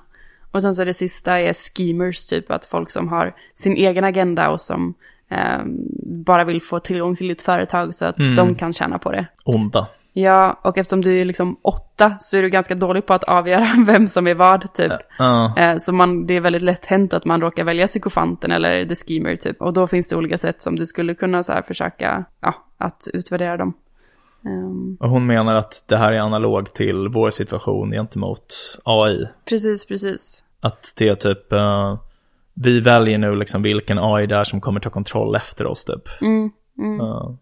Och sen så det sista är schemers, typ att folk som har sin egen agenda och som ehm, bara vill få tillgång till ditt företag så att de kan tjäna på det. Onda. Ja, och eftersom du är liksom åtta så är du ganska dålig på att avgöra vem som är vad typ. Eh, Så man, det är väldigt lätt hänt att man råkar välja psykofanten eller the schemer typ. Och då finns det olika sätt som du skulle kunna så här försöka, ja, att utvärdera dem. Ehm, och hon menar att det här är analog till vår situation gentemot AI. precis, precis. Att det är typ, eh, vi väljer nu liksom vilken AI det är som kommer ta kontroll efter oss typ. Mm, mm. Ja.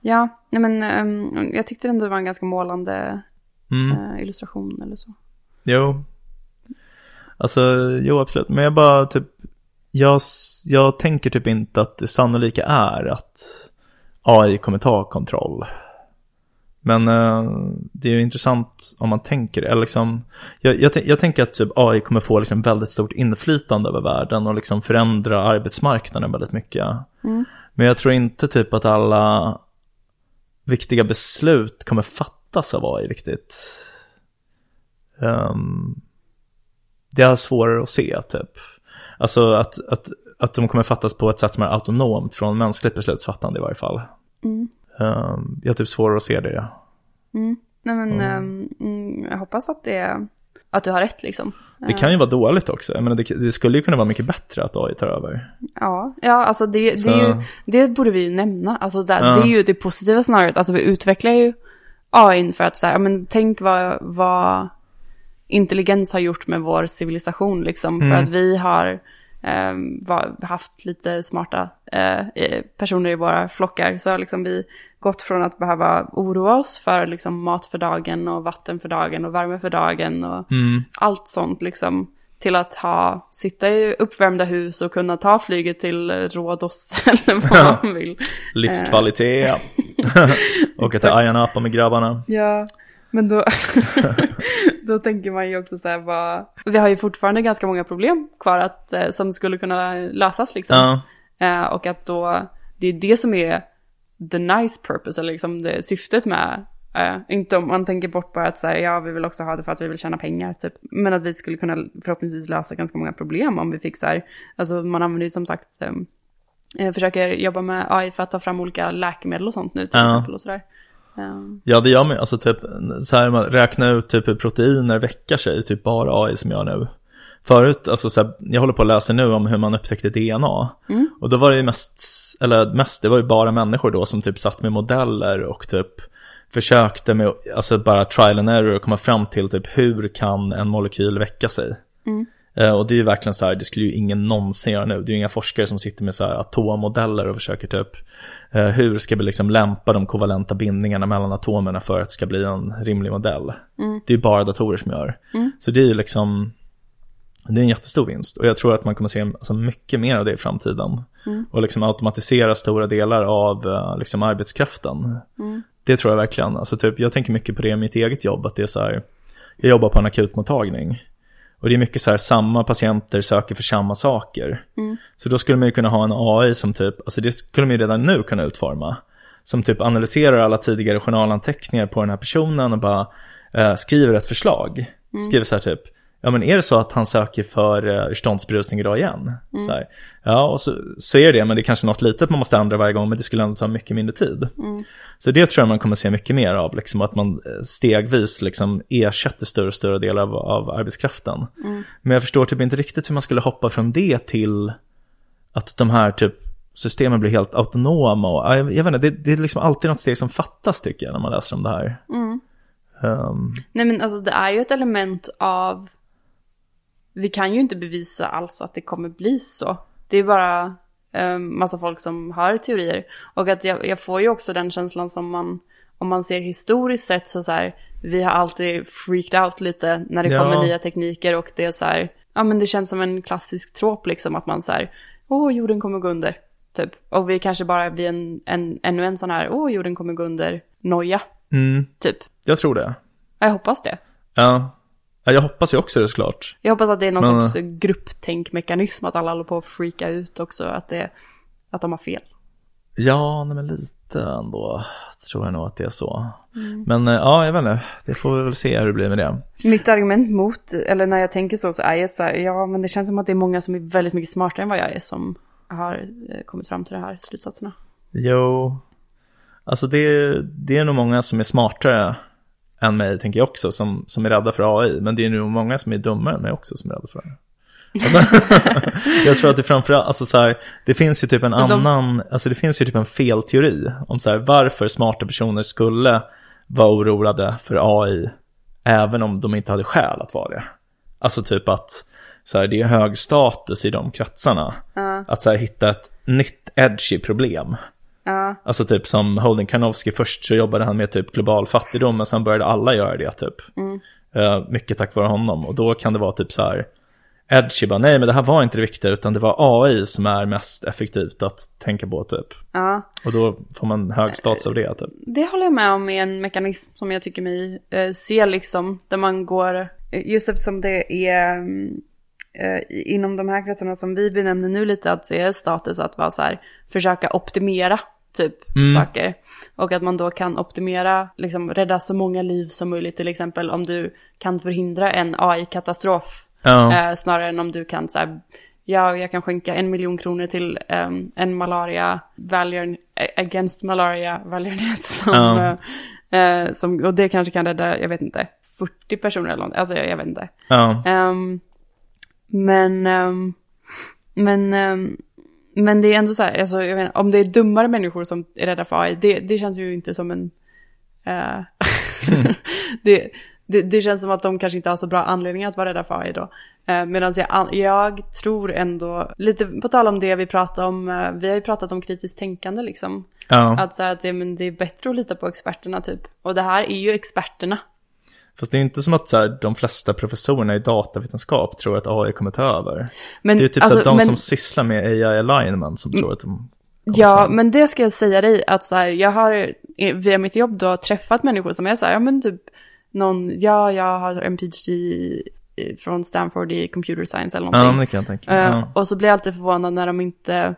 Ja, nej men ehm, jag tyckte ändå det var en ganska målande eh, illustration eller så. Jo. Alltså, jo absolut. Men jag bara typ, jag, jag tänker typ inte att det sannolika är att AI kommer ta kontroll. Men eh, det är ju intressant om man tänker det. Eller liksom, jag, jag, jag tänker att typ AI kommer få liksom väldigt stort inflytande över världen och liksom förändra arbetsmarknaden väldigt mycket. Men jag tror inte typ att alla viktiga beslut kommer fattas av AI riktigt. Ehm, det är svårare att se typ. Alltså att, att, att de kommer fattas på ett sätt som är autonomt från mänskligt beslutsfattande i varje fall. Mm. Ehm, jag har typ svårare att se det. Mm. Nej men ehm, mm, jag hoppas att det att du har rätt liksom. Det kan ju vara dåligt också. Jag menar, det, det skulle ju kunna vara mycket bättre att AI tar över. Ja, ja alltså det, det, är ju, det borde vi ju nämna. Alltså där, Ja. det är ju det positiva scenariot. Alltså vi utvecklar ju AI för att så här, men tänk vad, vad intelligens har gjort med vår civilisation liksom. För att vi har var, haft lite smarta eh, eh, personer i våra flockar. Så har liksom vi gått från att behöva oroa oss för liksom mat för dagen och vatten för dagen och värme för dagen och allt sånt liksom. Till att ha, sitta i uppvärmda hus och kunna ta flyget till eh, Rhodos eller vad man vill. Livskvalitet. Åka till Ayia Napa med grabbarna. Ja, men då, då tänker man ju också så här, vad, vi har ju fortfarande ganska många problem kvar att, eh, som skulle kunna lösas liksom. Ja, Eh, och att då, det är det som är the nice purpose, eller liksom det syftet med, eh, inte om man tänker bort bara att säga ja vi vill också ha det för att vi vill tjäna pengar typ, men att vi skulle kunna förhoppningsvis lösa ganska många problem om vi fick så här, alltså man använder ju som sagt, eh, försöker jobba med AI för att ta fram olika läkemedel och sånt nu till Ja. exempel och sådär. Ja det gör man alltså typ så här, man räknar ut typ hur proteiner väckar sig, typ bara AI som gör nu. Förut, alltså så här, jag håller på att läsa nu om hur man upptäckte DNA. Och då var det ju mest, eller mest, det var ju bara människor då som typ satt med modeller och typ försökte med, alltså bara trial and error och komma fram till typ hur kan en molekyl väcka sig. Eh, och det är ju verkligen så här, det skulle ju ingen någonsin göra nu. Det är ju inga forskare som sitter med så här atommodeller och försöker typ eh, hur ska vi liksom lämpa de kovalenta bindningarna mellan atomerna för att det ska bli en rimlig modell. Det är ju bara datorer som gör. Så det är ju liksom, det är en jättestor vinst. Och jag tror att man kommer se alltså, mycket mer av det i framtiden. Och liksom automatisera stora delar av eh, liksom, arbetskraften. Det tror jag verkligen. Alltså, typ, jag tänker mycket på det i mitt eget jobb. Att det är så här, jag jobbar på en akutmottagning. Och det är mycket så här, samma patienter söker för samma saker. Så då skulle man ju kunna ha en AI som typ, alltså det skulle man ju redan nu kunna utforma. Som typ analyserar alla tidigare journalanteckningar på den här personen och bara eh, skriver ett förslag. Skriver så här typ, ja men är det så att han söker för uh, idag igen? Så här, ja, och så, så är det, men det är kanske något litet man måste ändra varje gång, men det skulle ändå ta mycket mindre tid. Så det tror jag man kommer se mycket mer av, liksom, att man eh, stegvis liksom ersätter större och större delar av, av arbetskraften. Men jag förstår typ inte riktigt hur man skulle hoppa från det till att de här typ systemen blir helt autonoma. Och, ja, jag, jag vet inte, det, det är liksom alltid något steg som fattas tycker jag när man läser om det här. Ehm, Nej men alltså det är ju ett element av... Vi kan ju inte bevisa alls att det kommer bli så. Det är bara um, massa folk som har teorier. Och att jag, jag får ju också den känslan som man... Om man ser historiskt sett så så här... Vi har alltid freaked out lite när det Ja. kommer nya tekniker och det är så här... Ja men det känns som en klassisk trop liksom att man så här... Åh, jorden kommer gå under. Typ. Och vi kanske bara blir en, en, ännu en sån här... Åh, jorden kommer gå under. Noja. mm, Typ. jag tror det. Jag hoppas det. Ja, Ja, jag hoppas ju också det såklart. Jag hoppas att det är någon Men- sorts grupptänkmekanism, att alla håller på att freaka ut också, att, det, att de har fel. Ja, nej, men lite ändå tror jag nog att det är så. Men eh, ja, jag vet inte, det får vi väl se hur det blir med det. Mitt argument mot, eller när jag tänker så, så är jag så här, ja men det känns som att det är många som är väldigt mycket smartare än vad jag är som har eh, kommit fram till de här slutsatserna. Jo, alltså det, det är nog många som är smartare än mig, tänker jag också, som, som är rädda för AI. Men det är nog många som är dummare än mig också som är rädda för det. Alltså, jag tror att det framförallt, alltså så här, det finns ju typ en annan, alltså det finns ju typ en felteori om så här, varför smarta personer skulle vara oroade för AI, även om de inte hade skäl att vara det. Alltså typ att så här, det är hög status i de kretsarna. Att så här, hitta ett nytt edgy problem. Ja, Alltså typ som Holden Karnowski, först så jobbade han med typ global fattigdom, men sen började alla göra det typ. Eh, mycket tack vare honom. Och då kan det vara typ så här, edgy bara, nej men det här var inte det viktiga, utan det var AI som är mest effektivt att tänka på typ. ja. Och då får man hög status av det typ. Det håller jag med om är en mekanism som jag tycker mig eh, se liksom, där man går, eh, just eftersom det är mm, eh, inom de här kretsarna som vi benämner nu lite att det är status att vara så här, försöka optimera typ saker. Och att man då kan optimera, liksom rädda så många liv som möjligt till exempel om du kan förhindra en AI-katastrof. Ja, Eh, snarare än om du kan så här, ja, jag kan skänka en miljon kronor till ehm, en malaria, välgören, against malaria välgörenhet som, Ja. eh, som, och det kanske kan rädda, jag vet inte, 40 personer eller något, alltså jag, jag vet inte. ja, Ehm, men, ehm, men, ehm, men det är ändå så här, alltså, jag inte, om det är dummare människor som är rädda för AI, det, det känns ju inte som en... eh, det, det, det känns som att de kanske inte har så bra anledning att vara rädda för AI då. Uh, Medan jag, jag tror ändå, lite på tal om det vi pratade om, eh, vi har ju pratat om kritiskt tänkande liksom. ja. Att säga att det, men det är bättre att lita på experterna typ. Och det här är ju experterna. Fast det är inte som att så här, de flesta professorerna i datavetenskap tror att AI kommer ta över. Men, Det är ju typ alltså, så att de men- som sysslar med AI alignment som tror att de Ja, fram. men det ska jag säga dig att så här, jag har via mitt jobb då träffat människor som är så här, ja men typ någon, ja jag har en PhD från Stanford i computer science eller Ja, någonting. men det kan jag tänka mig. Eh, Ja. Och så blir jag alltid förvånad när de inte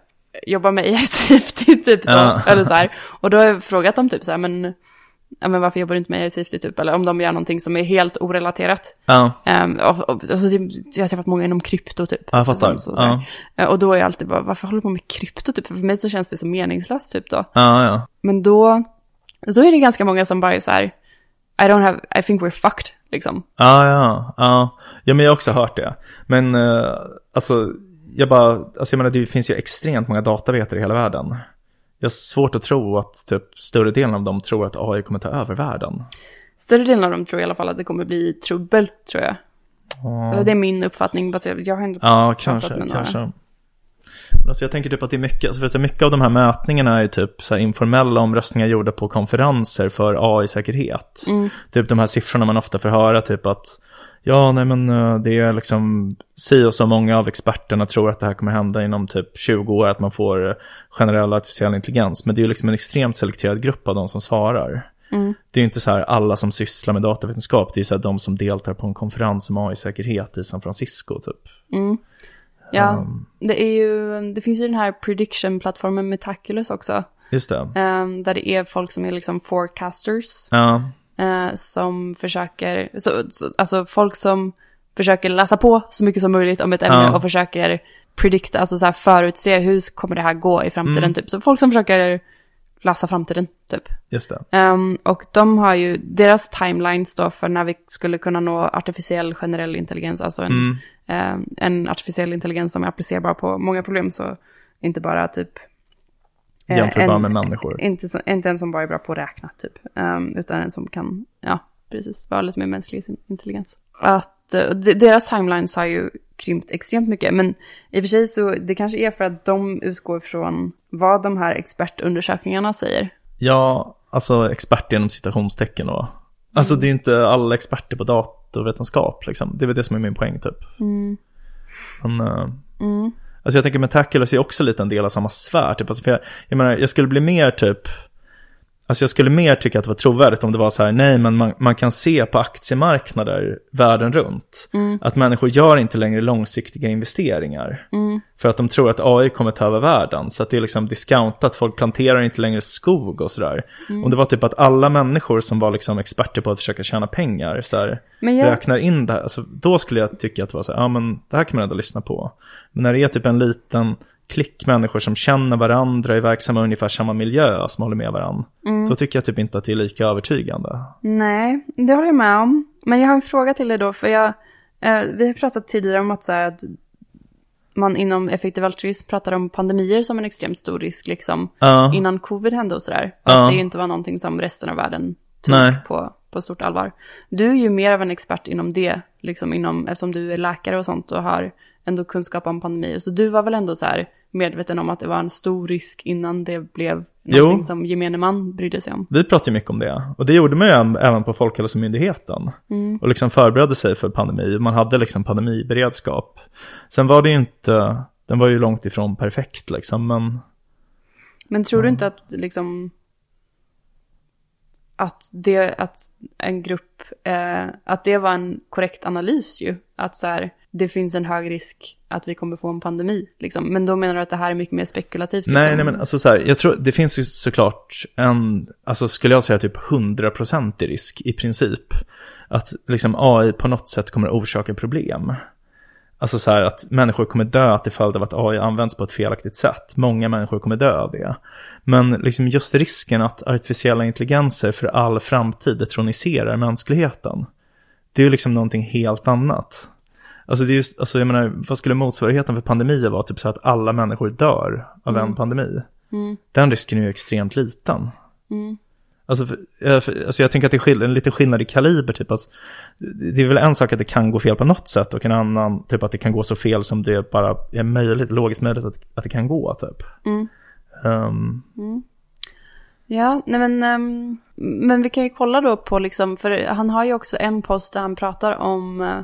jobbar med AI safety typ då, Ja. eller så här. Och då har jag frågat dem typ så här, men, ja, men varför jobbar du inte med safety typ, eller om de gör någonting som är helt orelaterat. Ja, Um, och, och, och, så typ, jag har träffat många inom krypto typ. Ja, jag fattar. Så- så-. Ja. Eh, Och då är jag alltid bara, varför håller du på med krypto typ? För mig så känns det så meningslöst typ då. ja, ja. Men då, då är det ganska många som bara är så här, I don't have, I think we're fucked, liksom. Ja, ja, ja. Ja, men jag har också hört det. Men eh, alltså, jag bara, alltså jag menar det finns ju extremt många datavetare i hela världen. Jag har svårt att tro att typ större delen av dem tror att AI kommer ta över världen. Större delen av dem tror i alla fall att det kommer bli trubbel, tror jag. Eller det är min uppfattning, baserat, jag har ändå Ja, kanske, med några. kanske. Men alltså jag tänker typ att det är mycket, alltså för så mycket av de här mätningarna är typ så informella omröstningar gjorda på konferenser för AI-säkerhet. Typ de här siffrorna man ofta får höra, typ att ja, nej men eh, det är liksom si och så många av experterna tror att det här kommer hända inom typ 20 år, att man får eh, generell artificiell intelligens. Men det är ju liksom en extremt selekterad grupp av de som svarar. Det är ju inte så här alla som sysslar med datavetenskap, det är ju så här de som deltar på en konferens om AI-säkerhet i San Francisco typ. Ja, Um. det är ju, det finns ju den här prediction-plattformen Metaculus också. Just det. ehm, där det är folk som är liksom forecasters. Ja, eh, som försöker, så, så, alltså folk som försöker läsa på så mycket som möjligt om ett ämne Ja. och försöker predikta, alltså så här förutse hur kommer det här gå i framtiden Mm. typ. Så folk som försöker läsa framtiden typ. just det. Ehm, och de har ju, deras timelines då för när vi skulle kunna nå artificiell generell intelligens, alltså en, Mm. ehm, en artificiell intelligens som är applicerbar på många problem, så inte bara typ eh, Jämförbar en- med människor. Inte, så- inte en som bara är bra på att räkna typ, Ehm, utan en som kan, ja, precis, vara lite mer mänsklig i sin intelligens. Att eh, de- deras timelines har ju krympt extremt mycket, men i och för sig så det kanske är för att de utgår från vad de här expertundersökningarna säger. Ja, alltså expert genom citationstecken då. Alltså det är ju inte alla experter på datorvetenskap liksom. Det är väl det som är min poäng typ. Men, eh, alltså jag tänker Metaculus är också lite en del av samma sfär typ. Alltså för jag, jag menar, jag skulle bli mer typ Alltså jag skulle mer tycka att det var trovärdigt om det var så här, nej men man, man kan se på aktiemarknader världen runt att människor gör inte längre långsiktiga investeringar. För att de tror att AI kommer ta över världen. Så att det är liksom discountat, folk planterar inte längre skog och sådär. Om det var typ att alla människor som var liksom experter på att försöka tjäna pengar så här, jag- räknar in det här, alltså, då skulle jag tycka att det var så här, ja men det här kan man ändå lyssna på. Men när det är typ en liten klick människor som känner varandra, är verksamma i ungefär samma miljö som håller med varandra. Då tycker jag typ inte att det är lika övertygande. Nej, det håller jag med om. Men jag har en fråga till dig då, för jag, eh, vi har pratat tidigare om att, så här, att man inom effektiv altruism pratar om pandemier som en extremt stor risk, liksom, Ja. innan covid hände och sådär. Ja. att det inte var någonting som resten av världen tog Nej. på, på stort allvar. Du är ju mer av en expert inom det, liksom inom, eftersom du är läkare och sånt och har ändå kunskap om pandemier. Så du var väl ändå så här medveten om att det var en stor risk innan det blev Jo. någonting som gemene man brydde sig om. Vi pratar ju mycket om det. Och det gjorde man ju även- på Folkhälsomyndigheten. Och liksom förberedde sig för pandemi. Man hade liksom pandemiberedskap. Sen var det ju inte, den var ju långt ifrån perfekt liksom. Men Men tror du inte att liksom att det, att en grupp, eh, att det var en korrekt analys ju. Att så här, det finns en hög risk att vi kommer få en pandemi, liksom. Men då menar du att det här är mycket mer spekulativt? Liksom? nej, nej men alltså så här, jag tror det finns ju såklart en, alltså skulle jag säga typ 100% i risk i princip. Att liksom AI på något sätt kommer att orsaka problem. Alltså så här att människor kommer dö till följd av att AI används på ett felaktigt sätt. Många människor kommer dö av det. Men liksom just risken att artificiella intelligenser för all framtid detroniserar mänskligheten. Det är ju liksom någonting helt annat. Alltså det är just, alltså jag menar, vad skulle motsvarigheten för pandemier vara? Typ så att alla människor dör av en pandemi. Den risken är ju extremt liten. Alltså, för, alltså jag tänker att det är skill- en liten skillnad i kaliber, typ. Alltså, det är väl en sak att det kan gå fel på något sätt och en annan, typ att det kan gå så fel som det bara är möjligt, logiskt möjligt att, att det kan gå, typ. Ehm, Ja, nej men, ehm, men vi kan ju kolla då på liksom, för han har ju också en post där han pratar om eh,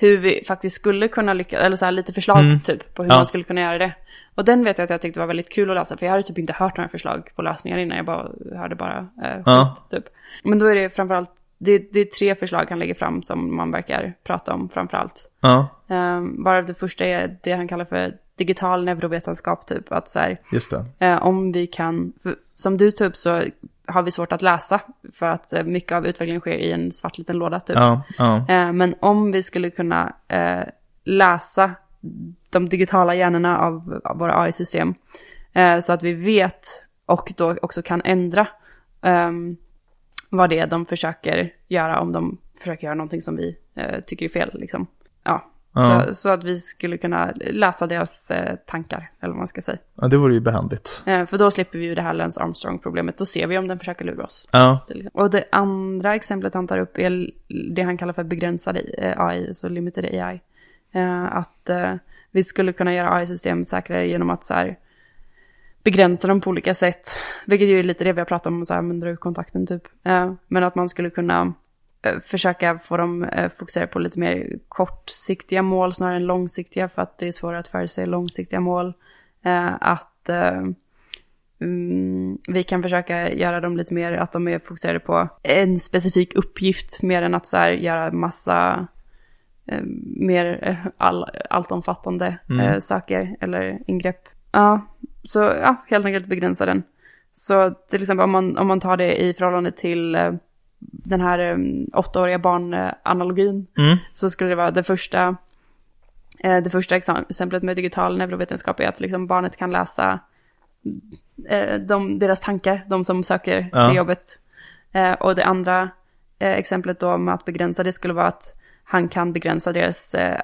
hur vi faktiskt skulle kunna lyckas, eller så här lite förslag typ på hur Ja. man skulle kunna göra det. Och den vet jag att jag tyckte var väldigt kul att läsa, för jag hade typ inte hört några förslag på lösningar innan, jag bara hörde bara eh, skit Ja. typ. Men då är det framförallt, det, det är tre förslag han lägger fram som man verkar prata om framförallt. ja, Um, bara det första är det han kallar för digital neurovetenskap typ, att så här, just det. Eh, om vi kan, för, som du tog upp så har vi svårt att läsa för att eh, mycket av utvecklingen sker i en svart liten låda typ. Ja, ja, Eh, men om vi skulle kunna eh, läsa de digitala hjärnorna av, våra AI-system så att vi vet och då också kan ändra ehm, vad det är de försöker göra om de försöker göra någonting som vi tycker är fel. Liksom. Ja. Ja. Så, så att vi skulle kunna läsa deras eh, tankar, eller vad man ska säga. ja, det vore ju behändigt. Eh, för då slipper vi ju det här Lance Armstrong-problemet. Då ser vi om den försöker lura oss. Ja, Och det andra exemplet han tar upp är det han kallar för begränsad eh, AI, så limited AI. Eh, Att eh, vi skulle kunna göra AI-system säkrare genom att så här, begränsa dem på olika sätt. Vilket ju är lite det vi har pratat om, så här, men dra ut kontakten typ. Eh, Men att man skulle kunna eh, försöka få dem eh, fokusera på lite mer kortsiktiga mål snarare än långsiktiga för att det är svårare att förutse långsiktiga mål. Eh, Att eh, mm, vi kan försöka göra dem lite mer att de är fokuserade på en specifik uppgift mer än att så här göra massa eh, mer eh, all, alltomfattande eh, saker eller ingrepp. Ja, så ja, helt enkelt begränsa den. Så till exempel om man, om man tar det i förhållande till eh, den här eh, åttaåriga barnanalogin mm, så skulle det vara det första, eh, det första exemplet med digital neurovetenskap är att liksom barnet kan läsa eh, de, deras tankar, de som söker Ja. till jobbet. Eh, och det andra eh, exemplet då med att begränsa det skulle vara att han kan begränsa deras eh,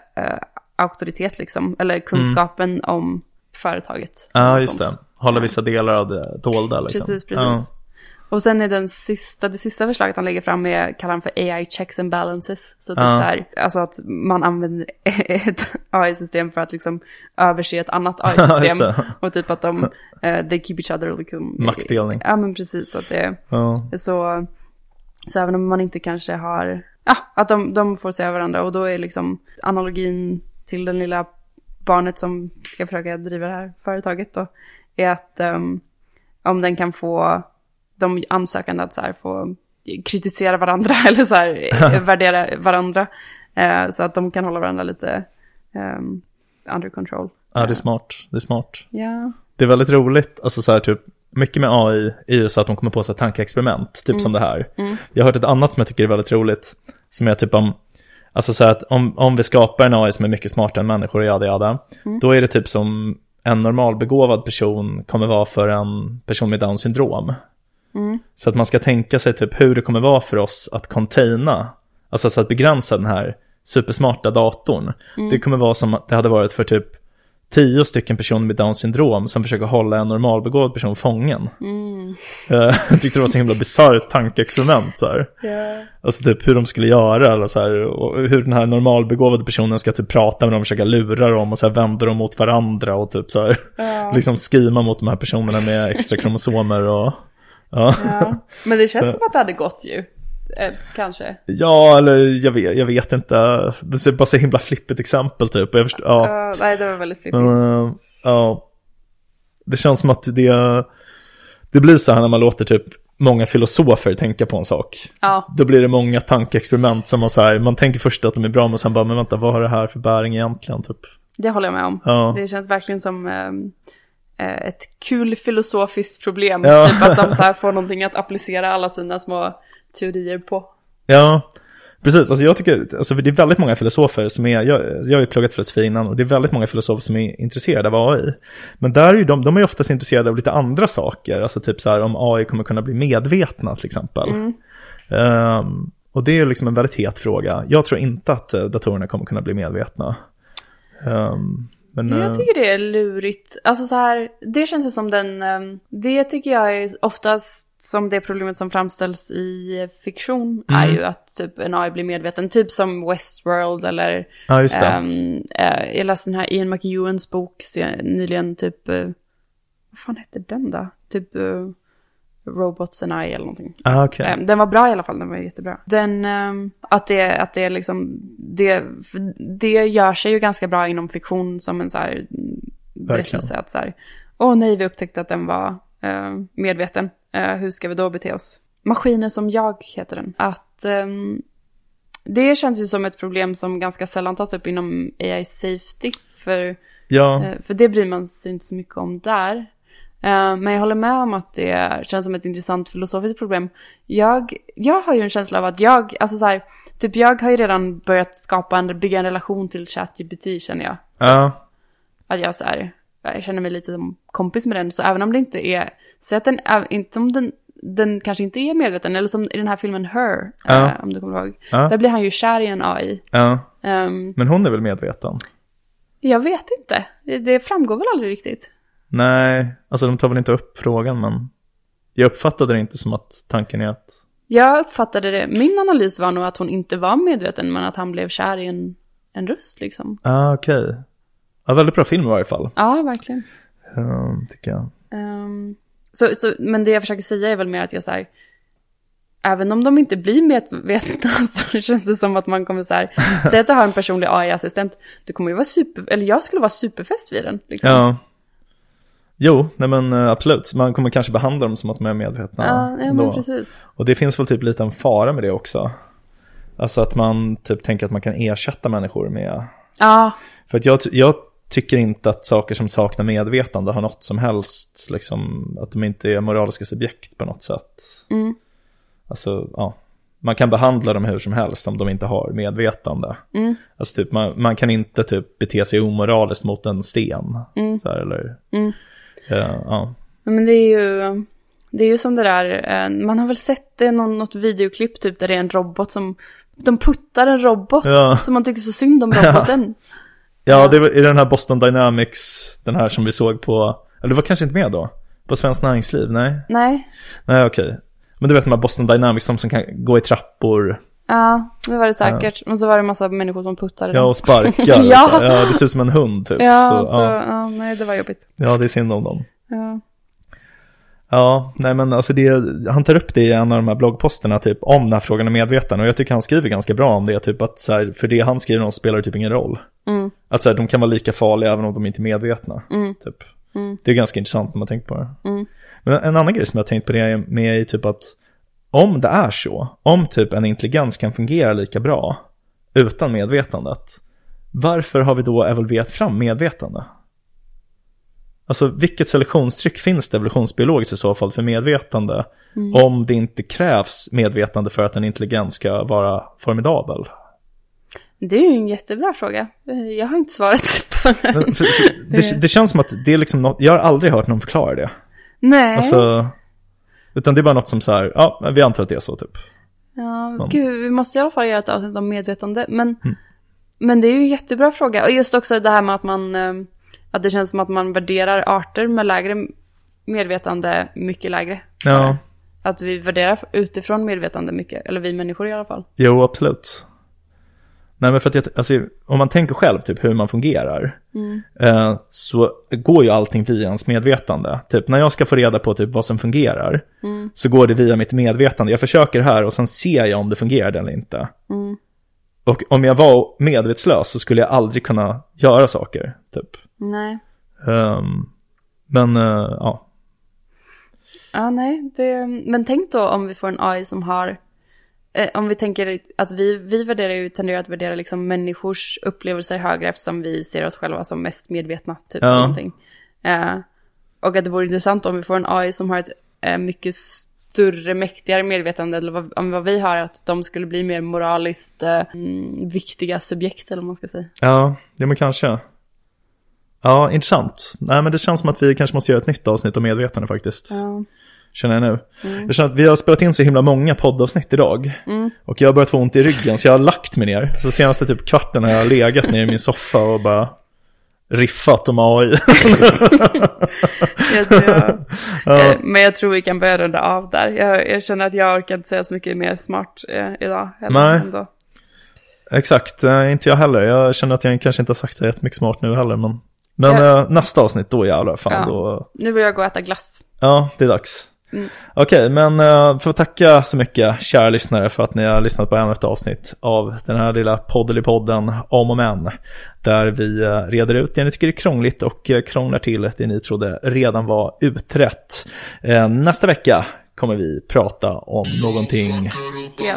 auktoritet liksom, eller kunskapen om företaget. Mm. ja Och just sånt. det. Hålla vissa delar av det dolda liksom. Precis, precis. Och sen är den sista, det sista förslaget han lägger fram är, kallar han för AI checks and balances. Så typ Ja. så här, alltså att man använder ett AI-system för att liksom överse ett annat AI-system. och typ att de, eh, they keep each other liksom. Maktdelning. Ja men precis, att det Ja. så, så även om man inte kanske har, ja, att de, de får se varandra och då är liksom analogin till den lilla barnet som ska försöka driva det här företaget då, är att ehm, om den kan få de ansökande att så här få kritisera varandra eller så här värdera varandra. Eh, så att de kan hålla varandra lite ehm, under control. Ja, det är smart. Det är smart. Ja. Det är väldigt roligt, alltså så här typ, mycket med AI är ju så att de kommer på så här tankeexperiment, typ som det här. Jag har hört ett annat som jag tycker är väldigt roligt, som är typ om, alltså så här att om, om vi skapar en AI som är mycket smartare än människor och jada jada, då är det typ som en normalbegåvad person kommer vara för en person med Downs syndrom. Så att man ska tänka sig typ hur det kommer vara för oss att containa, alltså så att begränsa den här supersmarta datorn. Det kommer vara som att det hade varit för typ tio stycken personer med Downs syndrom som försöker hålla en normalbegåvad person fången. Eh, Jag tyckte det var så himla bisarrt tankeexperiment så här. Alltså typ hur de skulle göra eller så här, och hur den här normalbegåvade personen ska typ prata med dem, försöka lura dem och så här vända dem mot varandra och typ så här, liksom skima mot de här personerna med extra kromosomer och ja. ja. Men det känns Så- som att det hade gått ju. Eh, kanske. Ja, eller jag vet, jag vet inte. Det är bara så himla flippigt exempel typ. Jag förstår, ja. Ja, nej, det var väldigt flippigt. Eh, ja. Det känns som att det, det blir så här när man låter typ många filosofer tänka på en sak. Ja, Då blir det många tankeexperiment som man så här, man tänker först att de är bra men sen bara, men vänta, vad har det här för bäring egentligen typ? det håller jag med om. Ja. Det känns verkligen som eh, ett kul filosofiskt problem. Ja. Typ att de så här får någonting att applicera alla sina små teorier på. Ja, precis. Alltså jag tycker, alltså det är väldigt många filosofer som är, jag, jag har ju pluggat filosofi innan och det är väldigt många filosofer som är intresserade av AI. Men där är ju de, de är ju oftast intresserade av lite andra saker, alltså typ så här om AI kommer kunna bli medvetna till exempel. Ehm, och det är ju liksom en väldigt het fråga. Jag tror inte att eh, datorerna kommer kunna bli medvetna. Ehm, men, eh, Jag tycker det är lurigt. Alltså så här, det känns ju som den, ehm, det tycker jag är oftast som det problemet som framställs i fiktion är Mm. ju att typ en AI blir medveten, typ som Westworld eller ja, just det. ehm, eh, jag läste den här Ian McEwans bok nyligen, typ, eh, vad fan hette den då? Typ eh, Robots and I eller någonting. ah, okej. Eh, Den var bra i alla fall, den var jättebra. Den, ehm, att det, att det liksom, det, det gör sig ju ganska bra inom fiktion som en så här mm, berättelse. Att så här, åh nej, vi upptäckte att den var eh, medveten. Eh, hur ska vi då bete oss? Maskiner som jag heter den. Att ehm, det känns ju som ett problem som ganska sällan tas upp inom AI safety. För Ja, Eh, För det bryr man sig inte så mycket om där. Eh, Men jag håller med om att det känns som ett intressant filosofiskt problem. Jag, jag har ju en känsla av att jag, alltså så här, typ jag har ju redan börjat skapa en, bygga en relation till ChatGPT känner jag. ja, Att jag så här, jag känner mig lite som kompis med den. Så även om det inte är, så att den, inte om den, den kanske inte är medveten, eller som i den här filmen Her, Ja. eh, om du kommer ihåg. Ja. Där blir han ju kär i en AI. ja. Ehm, Men hon är väl medveten? jag vet inte, det, det framgår väl aldrig riktigt. Nej, alltså de tar väl inte upp frågan men jag uppfattade det inte som att tanken är att Jag uppfattade det, min analys var nog att hon inte var medveten men att han blev kär i en, en röst liksom. Ah, okej. Ja, väldigt bra film i varje fall, Ja, verkligen. um, tycker jag. Ehm, så, så, men det jag försöker säga är väl mer att jag så här, även om de inte blir medvetna så känns det som att man kommer så här, säg att du har en personlig AI-assistent, du kommer ju vara super, eller jag skulle vara superfest vid den. Liksom. Ja. Jo, nej men eh, absolut. Man kommer kanske behandla dem som att de är medvetna. ja, ja men precis. Och det finns väl typ lite en fara med det också. Alltså att man typ tänker att man kan ersätta människor med... Ja, För att jag, jag tycker inte att saker som saknar medvetande har något som helst, liksom, att de inte är moraliska subjekt på något sätt. Mm. Alltså, ja. Man kan behandla dem hur som helst om de inte har medvetande. Mm. Alltså typ, man, man kan inte typ bete sig omoraliskt mot en sten. Mm. Så här, eller, Mm. Ja, ja. Men det är ju, det är ju som det där, eh, man har väl sett det någon, något videoklipp typ där det är en robot som, de puttar en robot Ja. som man tycker så synd om roboten. Ja, det var i den här Boston Dynamics, den här som vi såg på, eller det var kanske inte med då? På Svenskt Näringsliv? Nej, Nej, nej okej. Men du vet de här Boston Dynamics, de som kan gå i trappor, ja, det var det säkert. Men så var det en massa människor som puttade ja och sparkar. Ja. ja. Ja, det ser ut som en hund typ. Ja, så, så, ja. ja, nej det var jobbigt. ja, det är synd om dem. Ja. Ja, nej men alltså det, han tar upp det i en av de här bloggposterna typ om den här frågan om medvetande och jag tycker han skriver ganska bra om det, typ att så här, för det han skriver om spelar typ ingen roll. Mm. Att så här, de kan vara lika farliga även om de inte är medvetna. Mm. Typ. Mm. Det är ganska intressant när man tänker på det. Mm. Men en annan grej som jag har tänkt på det med är typ att om det är så, om typ en intelligens kan fungera lika bra utan medvetandet, varför har vi då evolverat fram medvetande? Alltså vilket selektionstryck finns det evolutionsbiologiskt i så fall för medvetande om det inte krävs medvetande för att en intelligens ska vara formidabel? Det är ju en jättebra fråga. Eh, Jag har inte svaret på den. Det, det känns som att det är liksom något, jag har aldrig hört någon förklara det. Nej. Alltså, utan det är bara något som så här, ja, vi antar att det är så typ. Ja, gud, vi måste i alla fall göra ett avsnitt om medvetande. Men, men det är ju en jättebra fråga. Och just också det här med att man, eh, att det känns som att man värderar arter med lägre medvetande mycket lägre. Ja, Att vi värderar utifrån medvetande mycket, eller vi människor i alla fall. jo absolut. Nej men för att jag, alltså, om man tänker själv typ hur man fungerar. Eh, så går ju allting via ens medvetande. Typ när jag ska få reda på typ vad som fungerar. Så går det via mitt medvetande. Jag försöker här och sen ser jag om det fungerar eller inte. Och om jag var medvetslös så skulle jag aldrig kunna göra saker. Typ. Nej. Ehm, men eh, ja. Ja, nej. Det, men tänk då om vi får en AI som har, om vi tänker att vi, vi värderar ju, tenderar att värdera liksom människors upplevelser högre eftersom vi ser oss själva som mest medvetna, typ. Ja. Någonting. Eh, och att det vore intressant om vi får en AI som har ett eh, mycket större, mäktigare medvetande eller vad, om vad vi har, att de skulle bli mer moraliskt eh, mm, viktiga subjekt eller vad man ska säga. Ja, ja men kanske. Ja, intressant. Nej men det känns som att vi kanske måste göra ett nytt avsnitt om medvetande faktiskt. Ja. Känner jag nu. Jag känner att vi har spelat in så himla många poddavsnitt idag. Och jag har börjat få ont i ryggen så jag har lagt mig ner. Så senaste typ kvarten har jag legat ner i min soffa och bara riffat om AI. Jag tror, eh, Men jag tror vi kan börja runda av där. Jag, jag känner att jag orkar inte säga så mycket mer smart eh, idag. Nej. Ändå. Exakt, eh, inte jag heller. Jag känner att jag kanske inte har sagt så jättemycket smart nu heller. Men, men Ja. eh, nästa avsnitt, då jävlar. Fan, Ja. då, Nu vill jag gå och äta glass. Ja, det är dags. Mm. Okej, men uh, för att tacka så mycket kära lyssnare för att ni har lyssnat på ännu ett avsnitt av den här lilla podden om och men. Där vi eh, reder ut det ni tycker är krångligt och uh, krånglar till det ni trodde redan var utrett. Eh, nästa vecka kommer vi prata om någonting Ja.